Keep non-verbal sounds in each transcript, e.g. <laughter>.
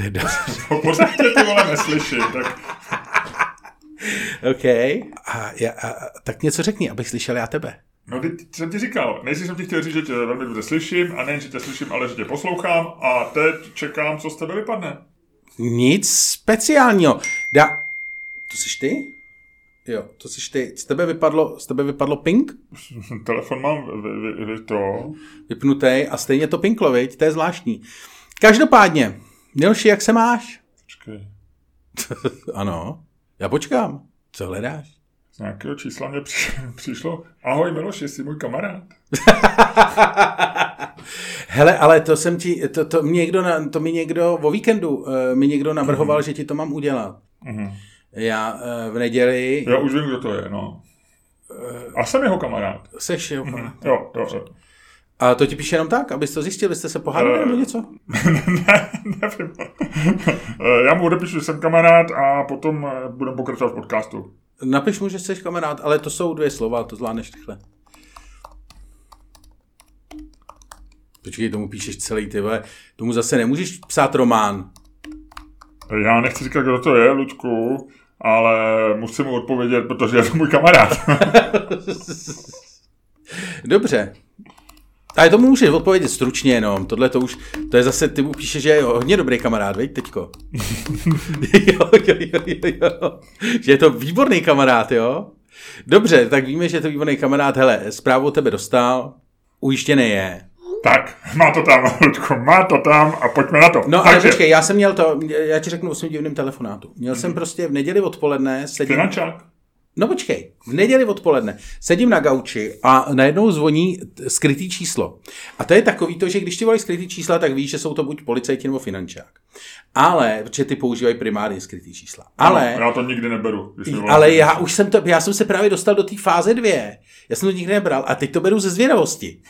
to je dost. Pořád tě ty vole neslyším, tak OK. A, já, a, tak něco řekni, abych slyšel já tebe. No, teď jsem ti říkal, nejdřív jsem ti chtěl říct, že tě velmi dobře slyším, a nejen, že tě slyším, ale že tě poslouchám, a teď čekám, co z tebe vypadne. Nic speciálního. Dá... To jsi ty? Jo, to jsi ty. Z tebe vypadlo, z tebe vypadlo ping? <laughs> Telefon mám vy, vy, vy to. Vypnutý a stejně to pinklo, viď? To je zvláštní. Každopádně, Milši, jak se máš? Počkej. <laughs> ano, já počkám. Co hledáš? Z nějakého čísla mě při, <laughs> přišlo. Ahoj Miloš, jsi můj kamarád. <laughs> Hele, ale to jsem ti, to, to, mi někdo, na, to mi někdo o víkendu uh, mi někdo navrhoval, mm-hmm. že ti to mám udělat. Mhm. Já uh, v neděli... Já už vím, kdo to je, no. A jsem jeho kamarád. Seš jo, Mhm. Jo, jo, jo. A to ti píše jenom tak, abys to zjistil, jste se pohádali Eh. nebo něco? <laughs> ne, nevím. Eh, Já mu odepíšu, že jsem kamarád a potom eh, budeme pokračovat v podcastu. Napiš mu, že jsi kamarád, ale to jsou dvě slova, to zvládneš rychle. Počkej, tomu píšeš celý, ty vole. Tomu zase nemůžeš psát román. Já nechci říkat, kdo to je, Luďku, ale musím mu odpovědět, protože je to můj kamarád. <laughs> Dobře. Ale tomu můžeš odpovědět stručně jenom. Tohle to už, to je zase, ty mu píšeš, že je hodně dobrý kamarád, veď, teďko. <laughs> jo, jo, jo, jo, jo. Že je to výborný kamarád, jo? Dobře, tak víme, že je to výborný kamarád. Hele, zprávu od tebe dostal, ujištěný je. tak, má to tam, Luďku, má to tam a pojďme na to. No ale Takže, počkej, já jsem měl to, já ti řeknu o svém divném telefonátu. Měl jsem prostě v neděli odpoledne, sedím, Finančák. No počkej, v neděli odpoledne sedím na gauči a najednou zvoní skrytý číslo. A to je takový to, že když ti volají skrytý čísla, tak víš, že jsou to buď policajti nebo finančák. Ale, protože ty používají primárně skrytý čísla. Ale, No, já to nikdy neberu. Když ale já už jsem to, já jsem se právě dostal do té fáze dvě. Já jsem to nikdy nebral a teď to beru ze zvědavosti.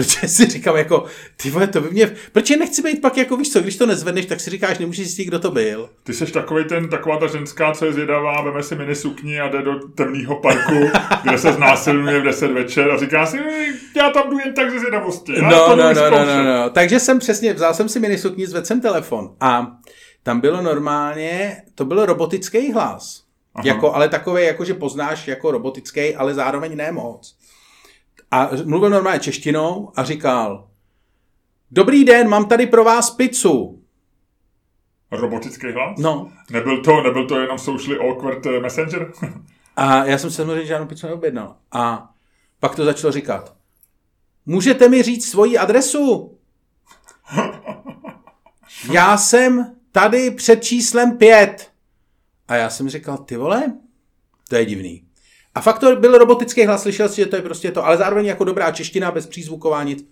Protože si říkám jako, ty vole, to by mě, protože nechci být pak jako, víš co, když to nezvedneš, tak si říkáš, nemůžeš zjistit, kdo to byl. Ty jsi takový ten, taková ta ženská, co je zvědavá, veme si minisukni a jde do temného parku, <laughs> kde se znásilňuje v 10 večer a říká si, "Ej, já tam jdu jen tak ze zvědavosti. No, no, no, no, vyzkoušet." no, no. Takže jsem přesně, vzal jsem si minisukni, zvedl jsem telefon a tam bylo normálně, to byl robotický hlas. Aha. Jako, ale takový, jako že poznáš jako robotický, ale zároveň ne moc. A mluvil normálně češtinou a říkal, dobrý den, mám tady pro vás pizzu. Robotický hlas? No. Nebyl to, nebyl to jenom socially awkward eh, messenger? <laughs> A já jsem se samozřejmě žádnou pizzu neobjednal. A pak to začalo říkat. Můžete mi říct svoji adresu? <laughs> Já jsem tady před číslem pět. A já jsem říkal, ty vole, to je divný. A fakt to byl robotický hlas, slyšel si, že to je prostě to, ale zároveň jako dobrá čeština, bez přízvuková nic.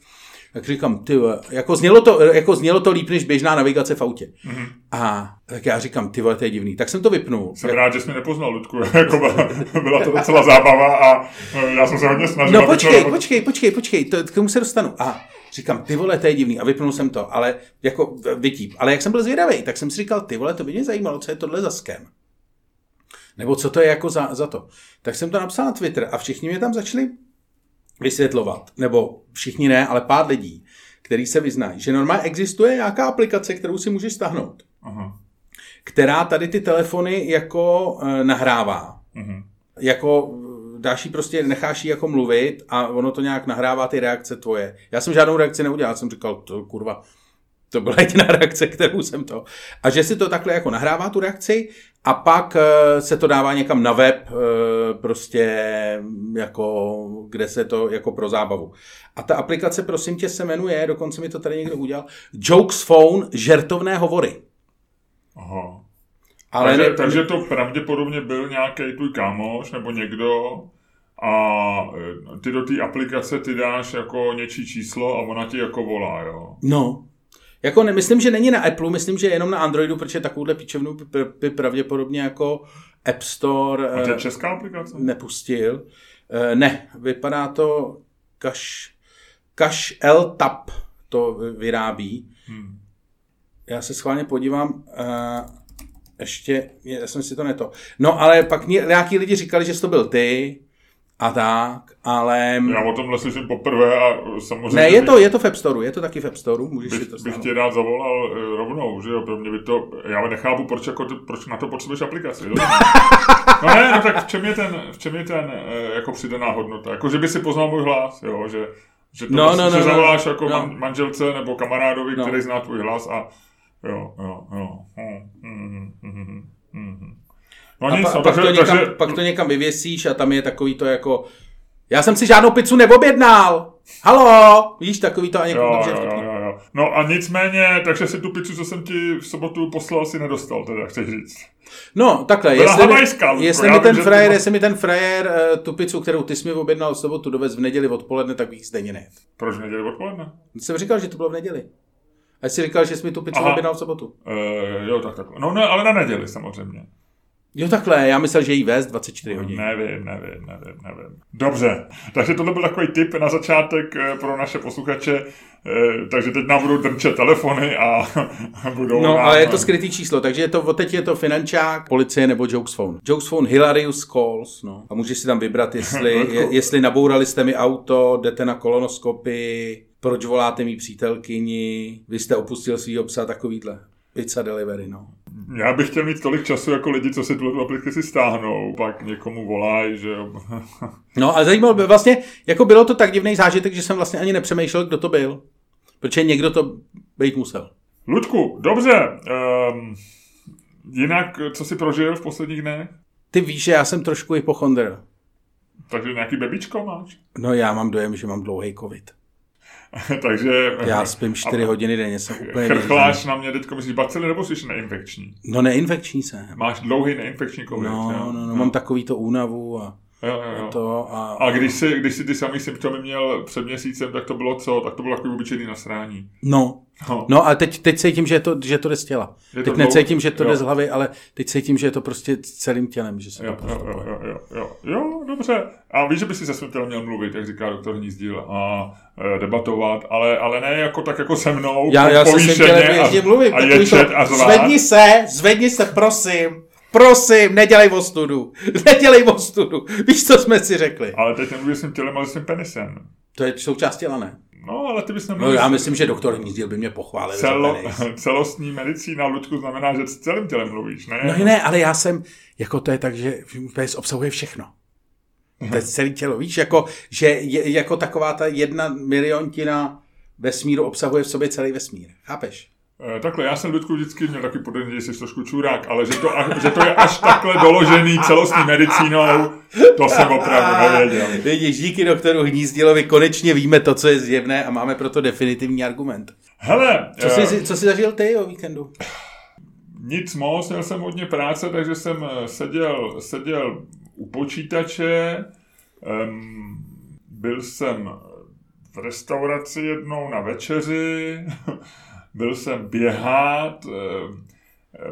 Tak říkám, ty jako znělo, to, jako znělo to líp než běžná navigace v autě. Mm-hmm. A tak já říkám, ty vole, to je divný. Tak jsem to vypnul. Jsem rád, že jsi mě nepoznal, Ludku. <laughs> jako byla, byla to docela zábava a eh, já jsem se hodně snažil. No aby to počkej, počkej, počkej, počkej, to, k tomu se dostanu. A říkám, ty vole, to je divný. A vypnul jsem to, ale jako vytím. Ale jak jsem byl zvědavý, tak jsem si říkal, ty vole, to by mě zajímalo, co je tohle za skem. Nebo co to je jako za, za to. Tak jsem to napsal na Twitter a všichni mě tam začali vysvětlovat. Nebo všichni ne, ale pár lidí, který se vyznají, že normálně existuje nějaká aplikace, kterou si můžeš stáhnout, Aha. která tady ty telefony jako e, nahrává Mhm. jako dáš jí prostě, necháš jí jako mluvit a ono to nějak nahrává ty reakce tvoje. Já jsem žádnou reakci neudělal, jsem říkal, to kurva, to byla jediná <laughs> reakce, kterou jsem to. A že si to takhle jako nahrává tu reakci a pak eh, se to dává někam na web, eh, prostě jako, kde se to jako pro zábavu. A ta aplikace, prosím tě, se jmenuje, dokonce mi to tady někdo udělal, Jokes Phone, žertovné hovory. Aha. Ale takže, ne, takže to pravděpodobně byl nějaký tvůj kámoš nebo někdo a eh, ty do té aplikace ty dáš jako něčí číslo a ona ti jako volá, jo. No. Jako nemyslím, že není na Apple, myslím, že je jenom na Androidu, protože takovouhle píčovnu by, pravděpodobně jako App Store A to je eh, česká aplikace? nepustil. Eh, Ne, vypadá to Cash, Cash L Tap to vy- vyrábí. Hmm. Já se schválně podívám, eh, ještě, já jsem si to neto. No ale pak mě, nějaký lidi říkali, že to byl ty a tak, ale... Já o tomhle slyším poprvé a samozřejmě... Ne, je to, je to v App Store, je to taky v App Store, můžeš bych, si to bych stáhnout. tě rád zavolal eh, rovnou, že jo, pro mě by to, já nechápu, proč, jako, proč na to potřebuješ aplikaci. jo? <laughs> No ne, no tak v čem je ten, v čem je ten eh, jako přidaná hodnota, jako že by si poznal můj hlas, jo, že, že to No, prostě, no, no, že no. zavoláš jako No. man, manželce nebo kamarádovi, No. který zná tvůj hlas a jo, jo, jo. Hm, hm, hm, hm, hm. No A, nic, pa, no, pak, takže, to někam, takže, pak to někam vyvěsíš a tam je takový to jako... Já jsem si žádnou pizzu neobjednal! Halo! Víš, takový to a někomu Jo, to jo, jo, jo. No a nicméně, takže si tu pizzu, co jsem ti v sobotu poslal, si nedostal, teda chceš říct. No, takhle, Byla jestli, mi, havajská, Ludko, jestli, mi ten frajer, to- jestli mi ten frajer eh, tu pizzu, kterou ty jsi mi objednal v sobotu, dovez v neděli odpoledne, tak bych stejně nejet. Proč v neděli odpoledne? Jsem říkal, že to bylo v neděli. A jsi říkal, že jsi mi tu pizzu objednal v sobotu. Uh, jo, tak takhle. No ne, ale na neděli samozřejmě. Jo, takhle, já myslel, že jí vést 24 hodin. Nevím, nevím, nevím, nevím. Dobře, takže tohle byl takový tip na začátek eh, pro naše posluchače, eh, takže teď nám budou drčet telefony a <laughs> budou No, nám, ale je to skrytý číslo, takže je to, teď je to finančák, policie nebo Jokes Phone. Jokes Phone Hilarious Calls, no. A můžeš si tam vybrat, jestli, <laughs> je, jestli nabourali jste mi auto, jdete na kolonoskopy, proč voláte mý přítelkyni, vy jste opustil svýho psa, takovýhle. Pizza delivery, no. Já bych chtěl mít tolik času jako lidi, co si tuhle aplikaci stáhnou, pak někomu volají, že jo. <laughs> No a zajímalo by vlastně, jako bylo to tak divný zážitek, že jsem vlastně ani nepřemýšlel, kdo to byl. Protože někdo to být musel. Ludku, dobře, um, jinak, co jsi prožil v posledních dnech? Ty víš, že já jsem trošku hypochondr. Takže nějaký bebičko máš? No já mám dojem, že mám dlouhý covid. <laughs> takže... Já spím 4 hodiny denně, jsem úplně Chrchláš na mě teďko, myslíš bacily nebo jsi neinfekční? No neinfekční jsem. Máš dlouhý neinfekční covid, No, jo? no, no, mám takový to únavu a Jo, jo, jo. to a... A když jsi, když jsi ty samý symptomy měl před měsícem, tak to bylo co? Tak to bylo takový obyčejný nasrání. No, No. no ale teď, teď cítím, že to, že to jde z těla. Je to Teď necítím, že to dlouho- jde jo. z hlavy, ale teď cítím, že je to prostě celým tělem, že se Jo, to prostě jo, jo, jo, jo, jo, jo, dobře. A víš, že by si se svým tělem měl mluvit, jak říká doktor Hnízdil, a e, debatovat, ale, ale ne jako tak jako se mnou, Já, já se svým tělem ještě mluvím. a ječet a zvát. Zvedni se, zvedni se, prosím. Prosím, nedělej ostudu. <laughs> Nedělej ostudu. Víš, co jsme si řekli? Ale teď nemluvím svým tělem, ale svým penisem. To je součást těla, ne? No, ale ty bys No neměl... já myslím, že doktor Hnízdil by mě pochválil. za Celo, <laughs> celostní medicína, Ludku, znamená, že s celým tělem mluvíš, ne? No ne, ale já jsem, jako to je tak, že penis obsahuje všechno. To je celé tělo, víš, jako, že je, jako taková ta jedna miliontina vesmíru obsahuje v sobě celý vesmír. Chápeš? Eh, Takhle, já jsem Ludku vždycky měl takový podezření, že jsi trošku čurák, ale že to, že to je až takhle doložený celostní medicínou, to jsem opravdu nevěděl. Vidíš, díky doktoru Hnízdilovi konečně víme to, co je zjevné a máme proto definitivní argument. Hele, Co eh, jsi, co jsi zažil ty o víkendu? nic moc, měl jsem hodně práce, takže jsem eh, seděl, seděl u počítače, um, byl jsem v restauraci jednou na večeři, <laughs> byl jsem běhat, eh,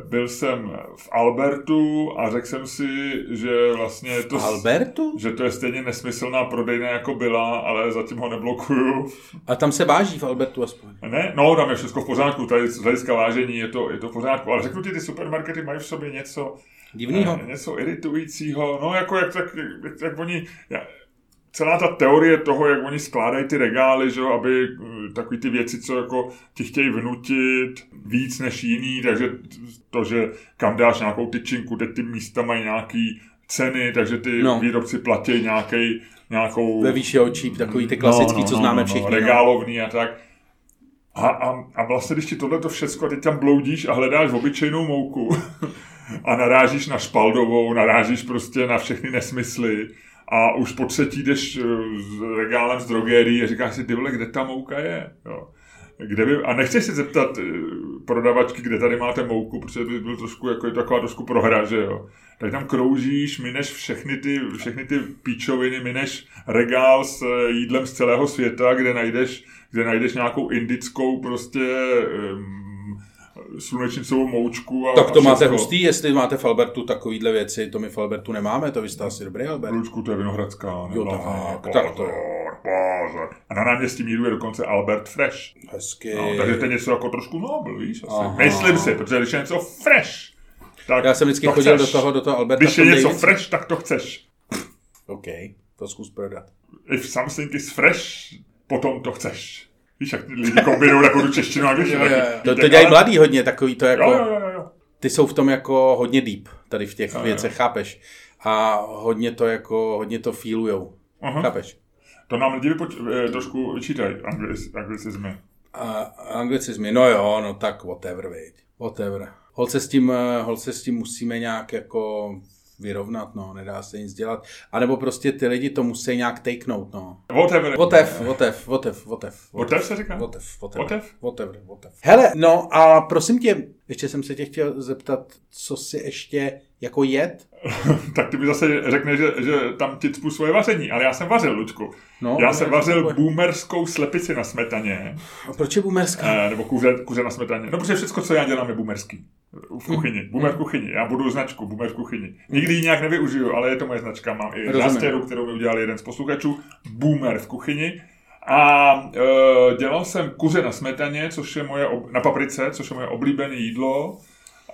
byl jsem v Albertu a řekl jsem si, že vlastně to... Albertu? že to je stejně nesmyslná prodejna, jako byla, ale zatím ho neblokuju. A tam se váží v Albertu aspoň. Ne, no, tam je všechno v pořádku, tady z hlediska vážení je to, je to v pořádku, ale řeknu ti, ty supermarkety mají v sobě něco, Divnýho? eh, něco iritujícího, no jako jak, tak, jak, jak oni, já, celá ta teorie toho, jak oni skládají ty regály, že jo, aby eh, takový ty věci, co jako ti chtějí vnutit víc než jiný, takže to, že kam dáš nějakou tyčinku, teď ty místa mají nějaký ceny, takže ty No. no. výrobci platí nějaký, nějakou... Ve výši očí, takový ty klasický, co známe všichni. no. regálovný a tak. A, a, a vlastně, když ti tohle to všecko, teď tam bloudíš a hledáš obyčejnou mouku <laughs> a narážíš na špaldovou, narážíš prostě na všechny nesmysly a už po třetí jdeš eh, s regálem z drogérií a říkáš si, ty vole, kde ta mouka je? Jo. Kde by, a nechceš se zeptat eh, prodavačky, kde tady máte mouku, protože by byl trošku, jako je to taková trošku prohra, že jo. Tak tam kroužíš, mineš všechny ty, všechny ty píčoviny, mineš regál s eh, jídlem z celého světa, kde najdeš, kde najdeš nějakou indickou prostě um, slunečnicovou moučku. A, Tak to a máte hustý, jestli máte v Albertu takovýhle věci, to my v Albertu nemáme, to vy jste asi dobrý Albert. Lučku, to je Vinohradská. Jo, tak, tak to je. Pozor, pozor. A na náměstí míru je dokonce Albert Fresh. Hezky. No, takže to je něco jako trošku nobl, víš? Asi. Aha. Myslím si, protože když je něco fresh, tak Já jsem vždycky to chodil chceš. do toho, do toho Alberta. Když je něco nejvíc. fresh, tak to chceš. OK. to zkus prodat. If something is fresh, potom to chceš. Víš, jak ty lidi kombinují takovou tu češtinu a angličtinu. Jo, jo, jo. To, to dělají mladý hodně, takový to jako, Jo, jo, jo, jo. ty jsou v tom jako hodně deep, tady v těch Jo, jo. věcech, chápeš? A hodně to jako, hodně to feelujou, Aha. chápeš? To nám lidi vypoč- eh, trošku vyčítají, anglic, anglicizmy. A anglicizmy, no jo, no tak whatever, viď. Whatever. Hol se s tím, eh, hol se s tím musíme nějak jako vyrovnat, no, nedá se nic dělat. A nebo prostě ty lidi to musí nějak takenout, no. Whatever. Votev, votev, votev, votev. Votev se říká? Votev. Votev? Votev, votev. Hele, no a prosím tě, ještě jsem se tě chtěl zeptat, co si ještě jako jed? <laughs> tak ty mi zase řekne, že, že tam ti cpu svoje vaření, ale já jsem vařil, Lučku. No, já jsem vařil bude? boomerskou slepici na smetaně, A proč je boomerská? eh, nebo kuře, kuře na smetaně. No, protože všechno, co já dělám, je boomerský. V kuchyni. Boomer v kuchyni. Já budu značku Boomer v kuchyni. Nikdy ji nějak nevyužiju, ale je to moje značka. Mám i Rozumím. kterou mi udělal jeden z posluchačů. Boomer v kuchyni. A e, dělal jsem kuře na smetaně, což je moje, ob- na paprice, což je moje oblíbené jídlo.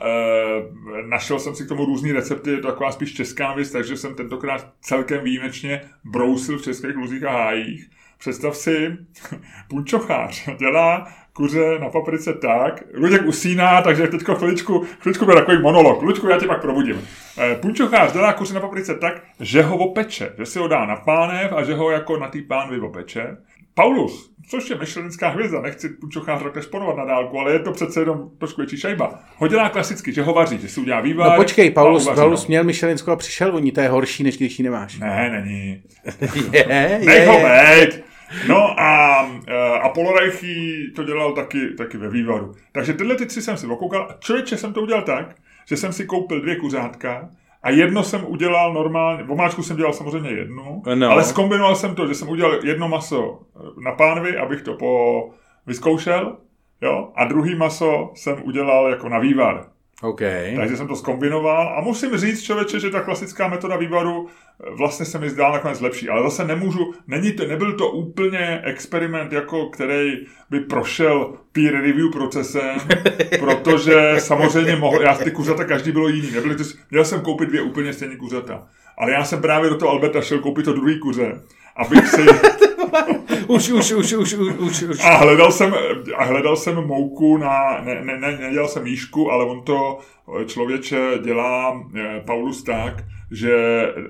E, našel jsem si k tomu různé recepty, je to taková spíš česká věc, takže jsem tentokrát celkem výjimečně brousil v českých luzích a hájích. Představ si, <laughs> punčochář dělá kuře na paprice tak, Luděk usíná, takže teď chviličku, chviličku bude takový monolog. Luďku, já tě pak probudím. Eh, Punčochář dělá kuře na paprice tak, že ho opeče, že si ho dá na pánev a že ho jako na tý pánvi opeče. Paulus, což je myšlenská hvězda, nechci punčochář takhle šponovat na dálku, ale je to přece jenom trošku větší šajba. Ho dělá klasicky, že ho vaří, že si udělá vývar. No počkej, a Paulus, uvaří Paulus měl Michelinskou a přišel voní, to je horší, než když ji nemáš. Ne, není. <laughs> je, je, Nech ho je. No a uh, Apollo Reichy to dělal taky, taky ve vývaru. Takže tyhle ty tři jsem si okoukal. Člověče jsem to udělal tak, že jsem si koupil dvě kuřátka a jedno jsem udělal normálně, v omáčku jsem dělal samozřejmě jednu, No. ale zkombinoval jsem to, že jsem udělal jedno maso na pánvi, abych to po vyzkoušel, jo, a druhý maso jsem udělal jako na vývar. OK. Takže jsem to skombinoval a musím říct, člověče, že ta klasická metoda vývaru eh, vlastně se mi zdá nakonec lepší, ale zase nemůžu, není to, nebyl to úplně experiment, jako který by prošel peer review procesem, <laughs> protože samozřejmě mohl, já ty kuřata každý bylo jiný, nebyly to, měl jsem koupit dvě úplně stejné kuřata, ale já jsem právě do toho Alberta šel koupit to druhý kuře, abych si, <laughs> Už, už, už, už, už, už, a hledal jsem, a hledal jsem mouku na, ne, ne, ne, nedělal jsem jížku, ale on to eh, člověče dělá eh, Paulus tak, že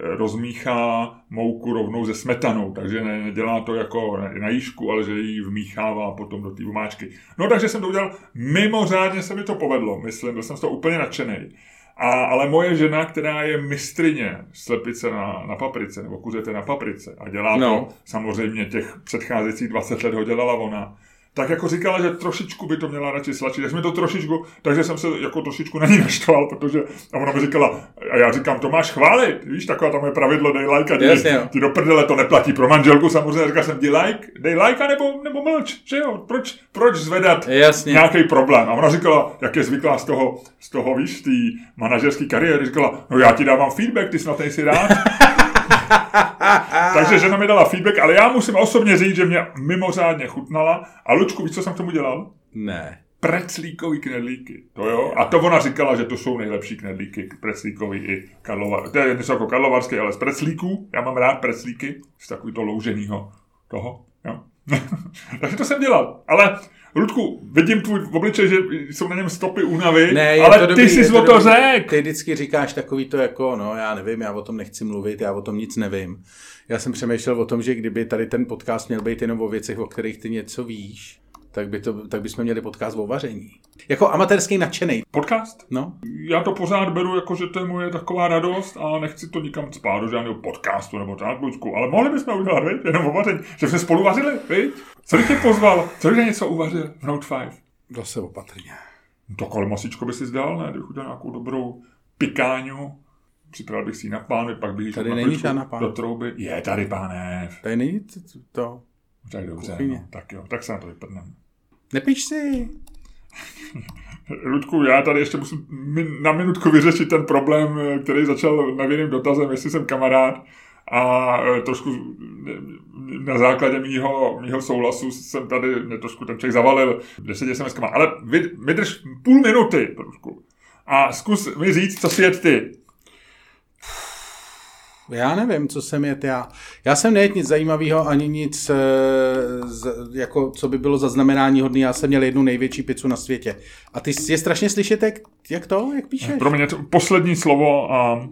rozmíchá mouku rovnou se smetanou, takže ne, nedělá to jako na- jížku, ale že ji vmíchává potom do té omáčky. No takže jsem to udělal, mimořádně se mi to povedlo, myslím, byl jsem z toho úplně nadšený. A, ale moje žena, která je mistrině slepice na, na paprice, nebo kuřete na paprice, a dělá No. to samozřejmě těch předcházejících 20 let ho dělala ona, tak jako říkala, že trošičku by to měla radši sladčit. Tak jsme to trošičku, takže jsem se jako trošičku na ní <laughs> naštval, protože a ona mi říkala, a já říkám, to máš chválit, víš, taková tam je pravidlo, dej like a ti, Jasně, jo. ti do prdele to neplatí pro manželku, samozřejmě říkal jsem, dej like, dej like a nebo, nebo mlč, že jo, proč, proč zvedat Jasně. nějaký problém. A ona říkala, jak je zvyklá z toho, z toho víš, z té manažerské kariéry, říkala, no já ti dávám feedback, ty snad nejsi rád. <laughs> <laughs> Takže žena mi dala feedback, ale já musím osobně říct, že mě mimořádně chutnala. A Lučku, víš, co jsem k tomu dělal? Ne. Preclíkový knedlíky. To jo. A to ona říkala, že to jsou nejlepší knedlíky, preclíkový i karlovar. To je něco jako karlovarský, ale z preclíků. Já mám rád preclíky, z takový to louženýho toho. Jo. <laughs> Takže to jsem dělal. Ale Ludku, vidím tvůj obličej, že jsou na něm stopy únavy, Ne, ale to ty dobrý, jsi je to o to dobrý. řek. Ty vždycky říkáš takový to jako, no já nevím, já o tom nechci mluvit, já o tom nic nevím. Já jsem přemýšlel o tom, že kdyby tady ten podcast měl být jenom o věcech, o kterých ty něco víš, tak, by to, tak bychom měli podcast o vaření. Jako amatérský nadšený. Podcast? No, Já to pořád beru jako, že to je moje taková radost a nechci to nikam spát do žádného podcastu nebo tak, Luďku. Ale mohli bychom udělat, viď? Jenom o vaření. Že jsme spolu vařili, viď? Co bych tě pozval? Co bych něco uvařil v Note 5? zase opatrně. To kolmasičko by si zdal, ne? Kdybych udělal nějakou dobrou pikáňu. Připravil bych si ji na pánvi, pak bych ji Tady není žádná pánev. Do trouby. Je tady pánev. Tady není to. Tak dobře, no, tak jo, tak se na to vyprdneme. Nepiš si. <laughs> Ludku, já tady ještě musím na minutku vyřešit ten problém, eh, který začal nevinným dotazem, jestli jsem kamarád a eh, trošku na základě mýho, mýho souhlasu jsem tady mě trošku ten člověk zavalil deseti sms ale vy, vydrž půl minuty trošku a zkus mi říct, co si jet ty. Já nevím, co jsem jet já. Já jsem nejet nic zajímavého, ani nic, e, z, jako, co by bylo zaznamenání hodný. Já jsem měl jednu největší pizzu na světě. A ty je strašně slyšet, jak, jak to, jak píšeš? Pro mě to poslední slovo a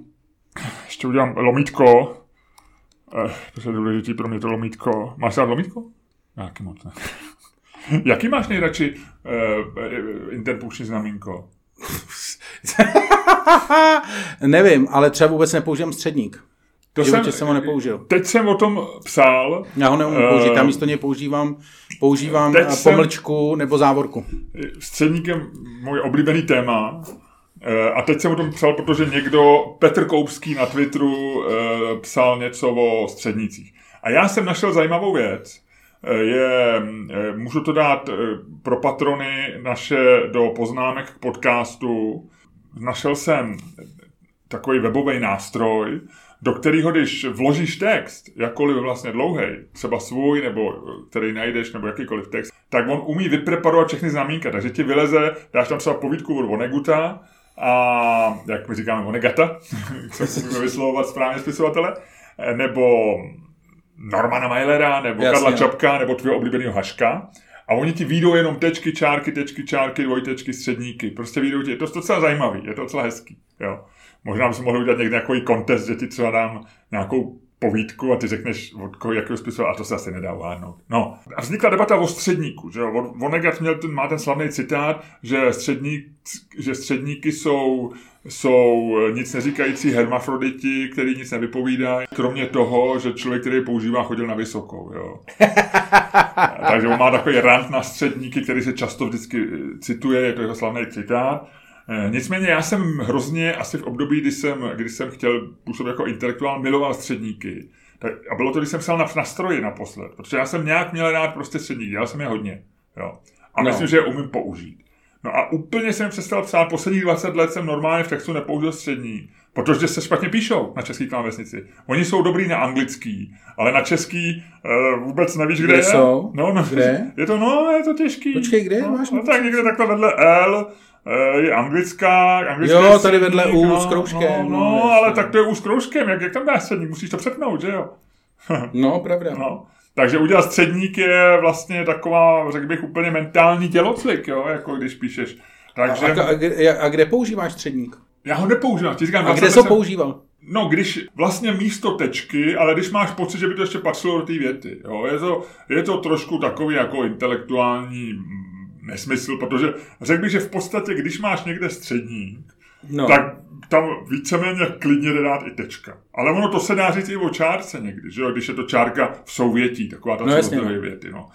ještě udělám lomítko. Eh, to je důležitý pro mě to lomítko. Máš rád lomítko? Jaký moc ne. <laughs> Jaký máš nejradši uh, interpunkční znamínko? <laughs> Nevím, ale třeba vůbec nepoužívám středník. To jsem, jsem ho nepoužil. Teď jsem o tom psal. Já ho neumím použít, já místo něj používám, používám eh, pomlčku jsem, nebo závorku. Středník je můj oblíbený téma. Uh, a teď jsem o tom psal, protože někdo, Petr Koupský na Twitteru, uh, psal něco o střednících. A já jsem našel zajímavou věc. Je, můžu to dát pro patrony naše do poznámek k podcastu. Našel jsem takový webový nástroj, do kterého, když vložíš text, jakkoliv vlastně dlouhý, třeba svůj, nebo který najdeš, nebo jakýkoliv text, tak on umí vypreparovat všechny znamínka. Takže ti vyleze, dáš tam třeba povídku od Oneguta, a jak my říkáme Onegata, <laughs> co musíme <laughs> vyslovovat správně spisovatele, nebo Normana Mailera, nebo Jasně, Karla no. Čapka, nebo tvého oblíbeného Haška. A oni ti výjdou jenom tečky, čárky, tečky, čárky, dvojtečky, středníky. Prostě výjdou ti, je to docela zajímavý, je to docela hezký. Jo. Možná bychom mohli udělat někde nějaký kontest, že ti třeba dám nějakou povídku a ty řekneš, od koho, jakého spisu, a to se asi nedá uhádnout. No, a vznikla debata o středníku, že? Vonnegut měl ten, má ten slavný citát, že, středník, že středníky jsou, jsou nic neříkající hermafroditi, který nic nevypovídají, kromě toho, že člověk, který je používá, chodil na vysokou, jo. <laughs> Takže on má takový rant na středníky, který se často vždycky cituje, je to jeho slavný citát. Eh, nicméně já jsem hrozně, asi v období, kdy jsem, kdy jsem chtěl působit jako intelektuál, miloval středníky. Tak, a bylo to, když jsem psal na, na stroji naposled, protože já jsem nějak měl rád prostě středníky, dělal jsem je hodně. Jo. A no. myslím, že je umím použít. No a úplně jsem přestal psát, posledních 20 let jsem normálně v textu nepoužil střední, protože se špatně píšou na český klávesnici. Oni jsou dobrý na anglický, ale na český uh, vůbec nevíš, kde, kde je. jsou? No, no, kde? Je to, no, je to těžký. Počkej, kde no, máš? No, tak někde takhle vedle L, je anglická, anglická Jo, tady vedle U no, s kroužkem. No, no, no ale tak to je U s kroužkem, jak, jak tam dáš středník, musíš to přepnout, že jo? <laughs> no, pravda. No. Takže udělat středník je vlastně taková, řekl bych, úplně mentální tělocvik, jo, jako když píšeš. Takže... A, a, a, a kde používáš středník? Já ho nepoužívám. Ti říkám, a kde jsi ho používal? No, když vlastně místo tečky, ale když máš pocit, že by to ještě patřilo do té věty. Jo? Je, to, je to trošku takový jako intelektuální nesmysl, protože řekl bych, že v podstatě, když máš někde středník, no. tak tam víceméně klidně jde dát i tečka. Ale ono to se dá říct i o čárce někdy, že jo? když je to čárka v souvětí, taková ta no, věty. No.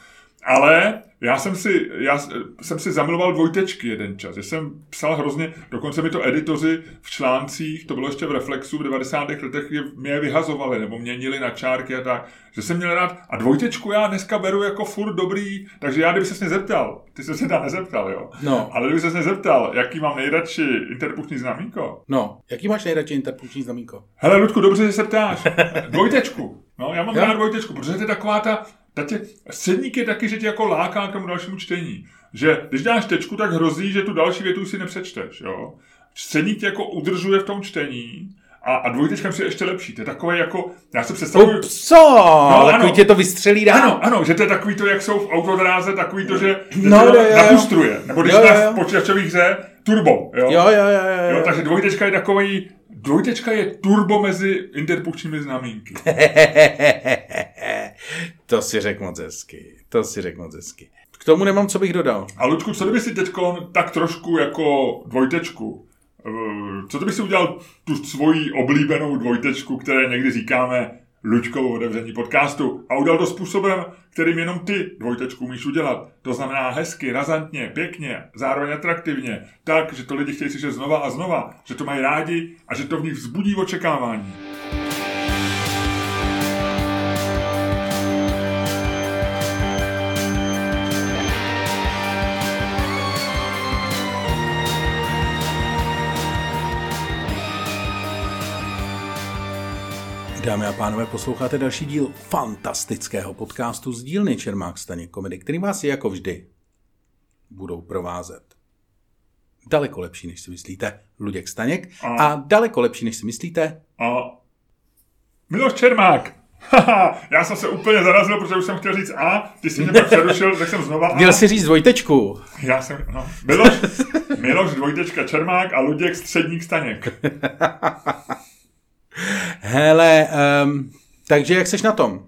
Ale já jsem si, já jsem si zamiloval dvojtečky jeden čas, že jsem psal hrozně, dokonce mi to editoři v článcích, to bylo ještě v Reflexu v 90. letech, mě je vyhazovali nebo měnili na čárky a tak, že jsem měl rád. A dvojtečku já dneska beru jako furt dobrý, takže já kdyby se nezeptal, ty jsi se tam nezeptal, jo. No. Ale kdyby se nezeptal, jaký mám nejradši interpunkční znamínko. No, jaký máš nejradši interpunkční znamínko? Hele, Ludku, dobře, že se ptáš. Dvojtečku. No, já mám rád dvojtečku, protože to je taková ta, Tatě, středník je taky, že tě jako láká k tomu dalšímu čtení. Že když dáš tečku, tak hrozí, že tu další větu si nepřečteš. Jo? Středník tě jako udržuje v tom čtení a, a dvojtečka je ještě lepší. To je takové jako, já se představuju... Co? No, takový tě to vystřelí dál. Ano, ano, že to je takový to, jak jsou v autodráze, takový to, že, no, to jo, jo. napustruje. Nebo když jo, jo, jo. v počítačové hře turbo. Jo? Jo, jo, jo, jo. jo takže dvojtečka je takový, dvojtečka je turbo mezi interpunkčními znamínky. <laughs> to si řekl moc hezky. To si řekl moc hezky. K tomu nemám, co bych dodal. A Ludku, co kdyby si teď tak trošku jako dvojtečku, eh, co kdyby si udělal tu svoji oblíbenou dvojtečku, které někdy říkáme Luďkovo otevření podcastu a udělal to způsobem, kterým jenom ty dvojtečku umíš udělat. To znamená hezky, razantně, pěkně, zároveň atraktivně, tak, že to lidi chtějí slyšet znova a znova, že to mají rádi a že to v nich vzbudí očekávání. Dámy a pánové, posloucháte další díl fantastického podcastu z dílny Čermák Staněk komedy, který vás jako vždy budou provázet. Daleko lepší, než si myslíte, Luděk Staněk a, a daleko lepší, než si myslíte a Miloš Čermák. Haha, já jsem se úplně zarazil, protože už jsem chtěl říct A, ty jsi mě pak přerušil, tak jsem znova A. Měl si říct dvojtečku. Já jsem, no. Miloš, Miloš dvojtečka Čermák a Luděk středník Staněk. <laughs> Hele, um, takže jak seš na tom?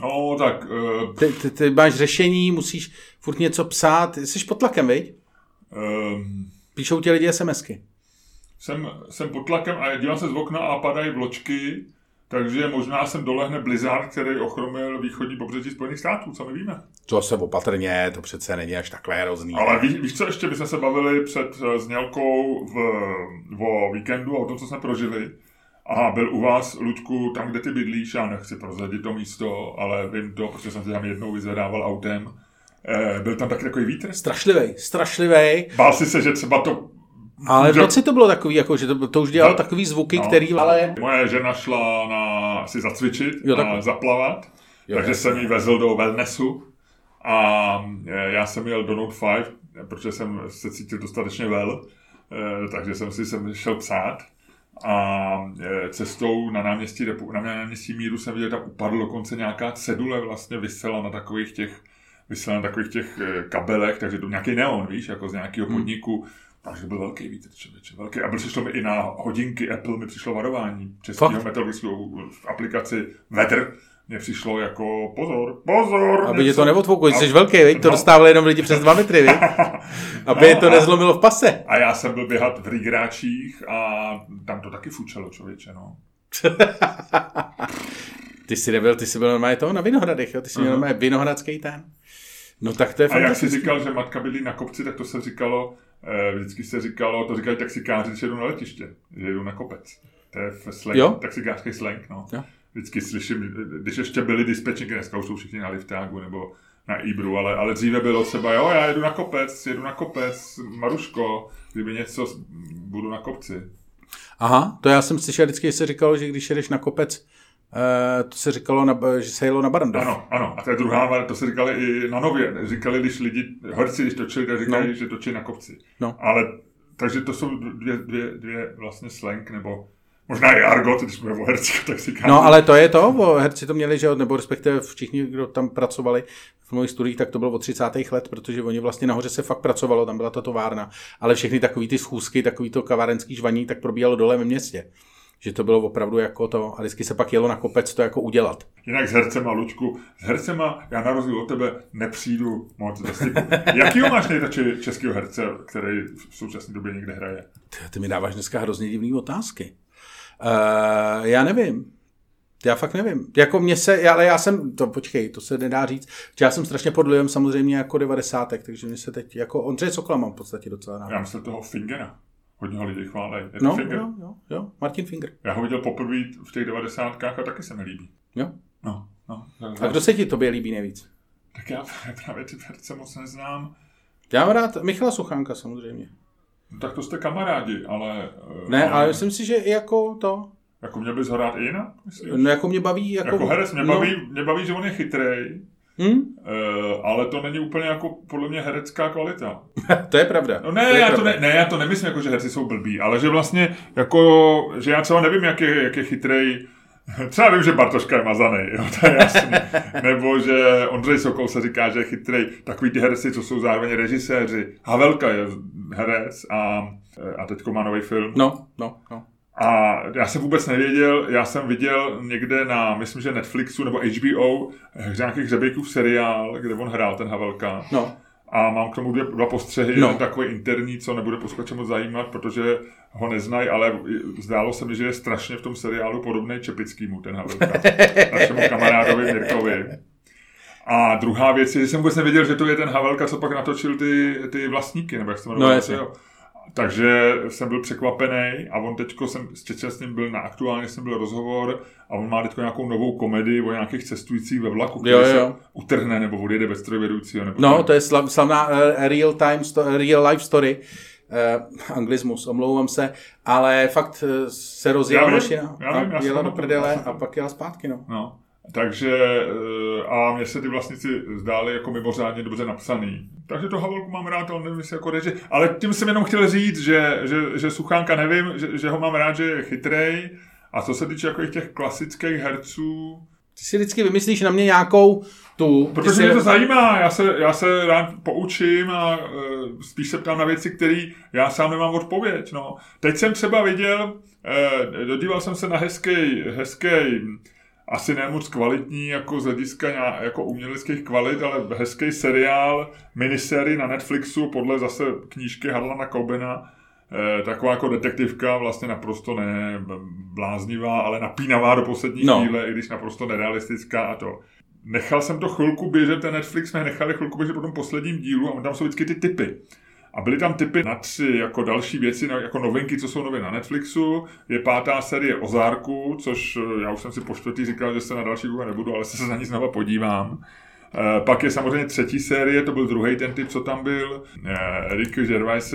No, tak... Uh, Ty, ty, ty máš řešení, musíš furt něco psát, jsi pod tlakem, viď? um, Píšou ti lidi SMSky. jsem, jsem pod tlakem a dívám se z okna a padají vločky, takže možná sem dolehne blizzard, který ochromil východní pobřeží Spojených států, co my víme. To se opatrně, to přece není až takhle hrozný. Ale ví, víš co, ještě bychom se bavili před eh, znělkou v, o víkendu a o tom, co jsme prožili. A byl u vás, Luďku, tam, kde ty bydlíš, já nechci prozradit to místo, ale vím to, protože jsem se tam jednou vyzvedával autem. Eh, byl tam taky takový vítr? Strašlivej, strašlivej. Bál si se, že třeba to... Ale v noci to bylo takový, jako, že to, to už dělalo No. takový zvuky, No. který... Ale... Moje žena šla na, si zacvičit Jo, a takhle. zaplavat, Jo, takže jasně. jsem ji vezl do wellnessu a eh, já jsem jel do Note 5, protože jsem se cítil dostatečně well, eh, takže jsem si sem šel psát a eh, cestou na náměstí, na náměstí Míru jsem viděl, že tam upadl dokonce nějaká cedule vlastně vysela na takových těch vysela na takových těch eh, kabelech, takže to nějaký neon, víš, jako z nějakého Hmm. podniku. Takže byl velký vítr, člověče, velký. A přišlo mi i na hodinky Apple, mi přišlo varování českého meteorologického v aplikaci Weather. Mně přišlo jako pozor, pozor. Aby tě něco- to neodfouklo, jsi A- velký, viď? To No. dostávali jenom lidi přes dva metry, viď? <laughs> Aby je to a- nezlomilo v pase. A já jsem byl běhat v Rigráčích a tam to taky fučelo, člověče, no. <laughs> Ty jsi nebyl, ty jsi byl normálně toho na Vinohradech, jo? Ty jsi měl Aha. normálně Vinohradský ten. No tak to je A jak jsi říkal, že matka bydlí na kopci, tak to se říkalo, eh, vždycky se říkalo, to říkají taxikáři, když jedou na letiště, že jedou na kopec. To je v slang, Jo? taxikářský slang, no. Jo. Vždycky slyším, když ještě byli dispečníky, dneska už jsou všichni na liftágu nebo na Ibru, ale, ale dříve bylo třeba, jo, já jedu na kopec, jedu na kopec, Maruško, kdyby něco, budu na kopci. Aha, to já jsem slyšel vždycky, že se říkalo, že když jedeš na kopec, eh, to se říkalo, na, že se jelo na Barandov. Ano, ano, a to je druhá, to se říkali i na Nově, říkali, když lidi, herci, když točili, tak říkali, No. že točí na kopci. No. Ale, takže to jsou dvě, dvě, dvě vlastně slang, nebo možná i argot, když mluvíme o hercích, tak si No, ale to je to, bo herci to měli, že nebo respektive všichni, kdo tam pracovali v filmových studiích, tak to bylo od 30. let, protože oni vlastně nahoře se fakt pracovalo, tam byla ta továrna, ale všechny takový ty schůzky, takový to kavárenský žvaní, tak probíhalo dole ve městě. Že to bylo opravdu jako to, a vždycky se pak jelo na kopec to jako udělat. Jinak s hercema, Lučku, s hercema já na rozdíl od tebe nepřijdu moc do styku. Jakýho máš nejradši českého herce, který v současné době někde hraje? Ty, ty mi dáváš dneska hrozně divný otázky. Uh, já nevím. Já fakt nevím. Jako mě se, ale já jsem, to počkej, to se nedá říct. Já jsem strašně pod vlivem samozřejmě jako devadesátek, takže mě se teď, jako Ondřej Sokla mám v podstatě docela rád. Já myslím toho Fingera. Hodně ho lidi chválej. Je to No, Finger? jo, jo, jo, Martin Finger. Já ho viděl poprvé v těch devadesátkách a taky se mi líbí. Jo. No, no. A kdo se ti tobě líbí nejvíc? Tak já <laughs> právě ty herce moc neznám. Já mám rád Michala Suchánka samozřejmě. Tak to jste kamarádi, ale... eh, Ne, ale myslím si, že i jako to, Jako měl bys ho rád i jinak, myslíš? no jako mě baví, jako... Jako herec mě no, baví, mě baví, že on je chytrej, hm? eh, ale to není úplně jako podle mě herecká kvalita. <laughs> to je pravda. No ne, je já to pravda. ne, ne, já to nemyslím jako, že herci jsou blbí, ale že vlastně jako, že já třeba nevím, jak je, jak je chytrej, <laughs> Třeba vím, že Bartoška je mazaný, jo, to je jasný. <laughs> Nebo že Ondřej Sokol se říká, že je chytrej. Takový ty herci, co jsou zároveň režiséři. Havelka je herec a, a teďko má nový film. No, no, no. A já jsem vůbec nevěděl, já jsem viděl někde na, myslím, že Netflixu nebo HBO, z nějakých hřebejků seriál, kde on hrál, ten Havelka. No, A mám k tomu dvě, dva postřehy, No. takový interní, co nebude posluchače moc zajímat, protože ho neznají, ale zdálo se mi, že je strašně v tom seriálu podobný Čepickýmu, ten Havelka, <laughs> našemu kamarádovi Mirkovi. A druhá věc je, že jsem vůbec nevěděl, že to je ten Havelka, co pak natočil ty, ty vlastníky, nebo jak se to jmenuje. No. Takže jsem byl překvapený a on teďko jsem s ním byl na aktuálně jsem byl rozhovor a on má teďko nějakou novou komedii o nějakých cestujících ve vlaku, který Jo, jo. se utrhne nebo odjede bez strojvedoucího. Nebo no tak. to je slav, slavná uh, real time, sto, real life story. Uh, anglismus, omlouvám se, ale fakt uh, se rozjela mašina já vím, já jela do prdele a pak jela zpátky, no. No, takže eh, a mně se ty vlastníci zdály jako mimořádně dobře napsaný. Takže to Havelku mám rád, ale nevím, jestli jako reži. Ale tím jsem jenom chtěl říct, že, že, že Suchánka nevím, že, že ho mám rád, že je chytrej A co se týče jako těch klasických herců, ty si vždycky vymyslíš na mě nějakou tu... Protože si... mě to zajímá, já se, já se rád poučím a uh, spíš se ptám na věci, které já sám nemám odpověď. No. Teď jsem třeba viděl, uh, dodíval jsem se na hezký, hezký asi ne moc kvalitní jako z hlediska jako uměleckých kvalit, ale hezký seriál, minisérie na Netflixu podle zase knížky Harlana Kobena, eh, taková jako detektivka, vlastně naprosto ne bláznivá, ale napínavá do poslední no. chvíle, i když naprosto nerealistická a to. Nechal jsem to chvilku běžet, ten Netflix jsme nechali chvilku běžet po tom posledním dílu a tam jsou vždycky ty typy. A byly tam typy na tři jako další věci, jako novinky, co jsou nově na Netflixu. Je pátá série Ozárku, což eh, já už jsem si po čtvrtý říkal, že se na další koukat nebudu, ale se za ní znova podívám. Uh, pak je samozřejmě třetí série, to byl druhý ten typ, co tam byl. Uh, Rick Gervais.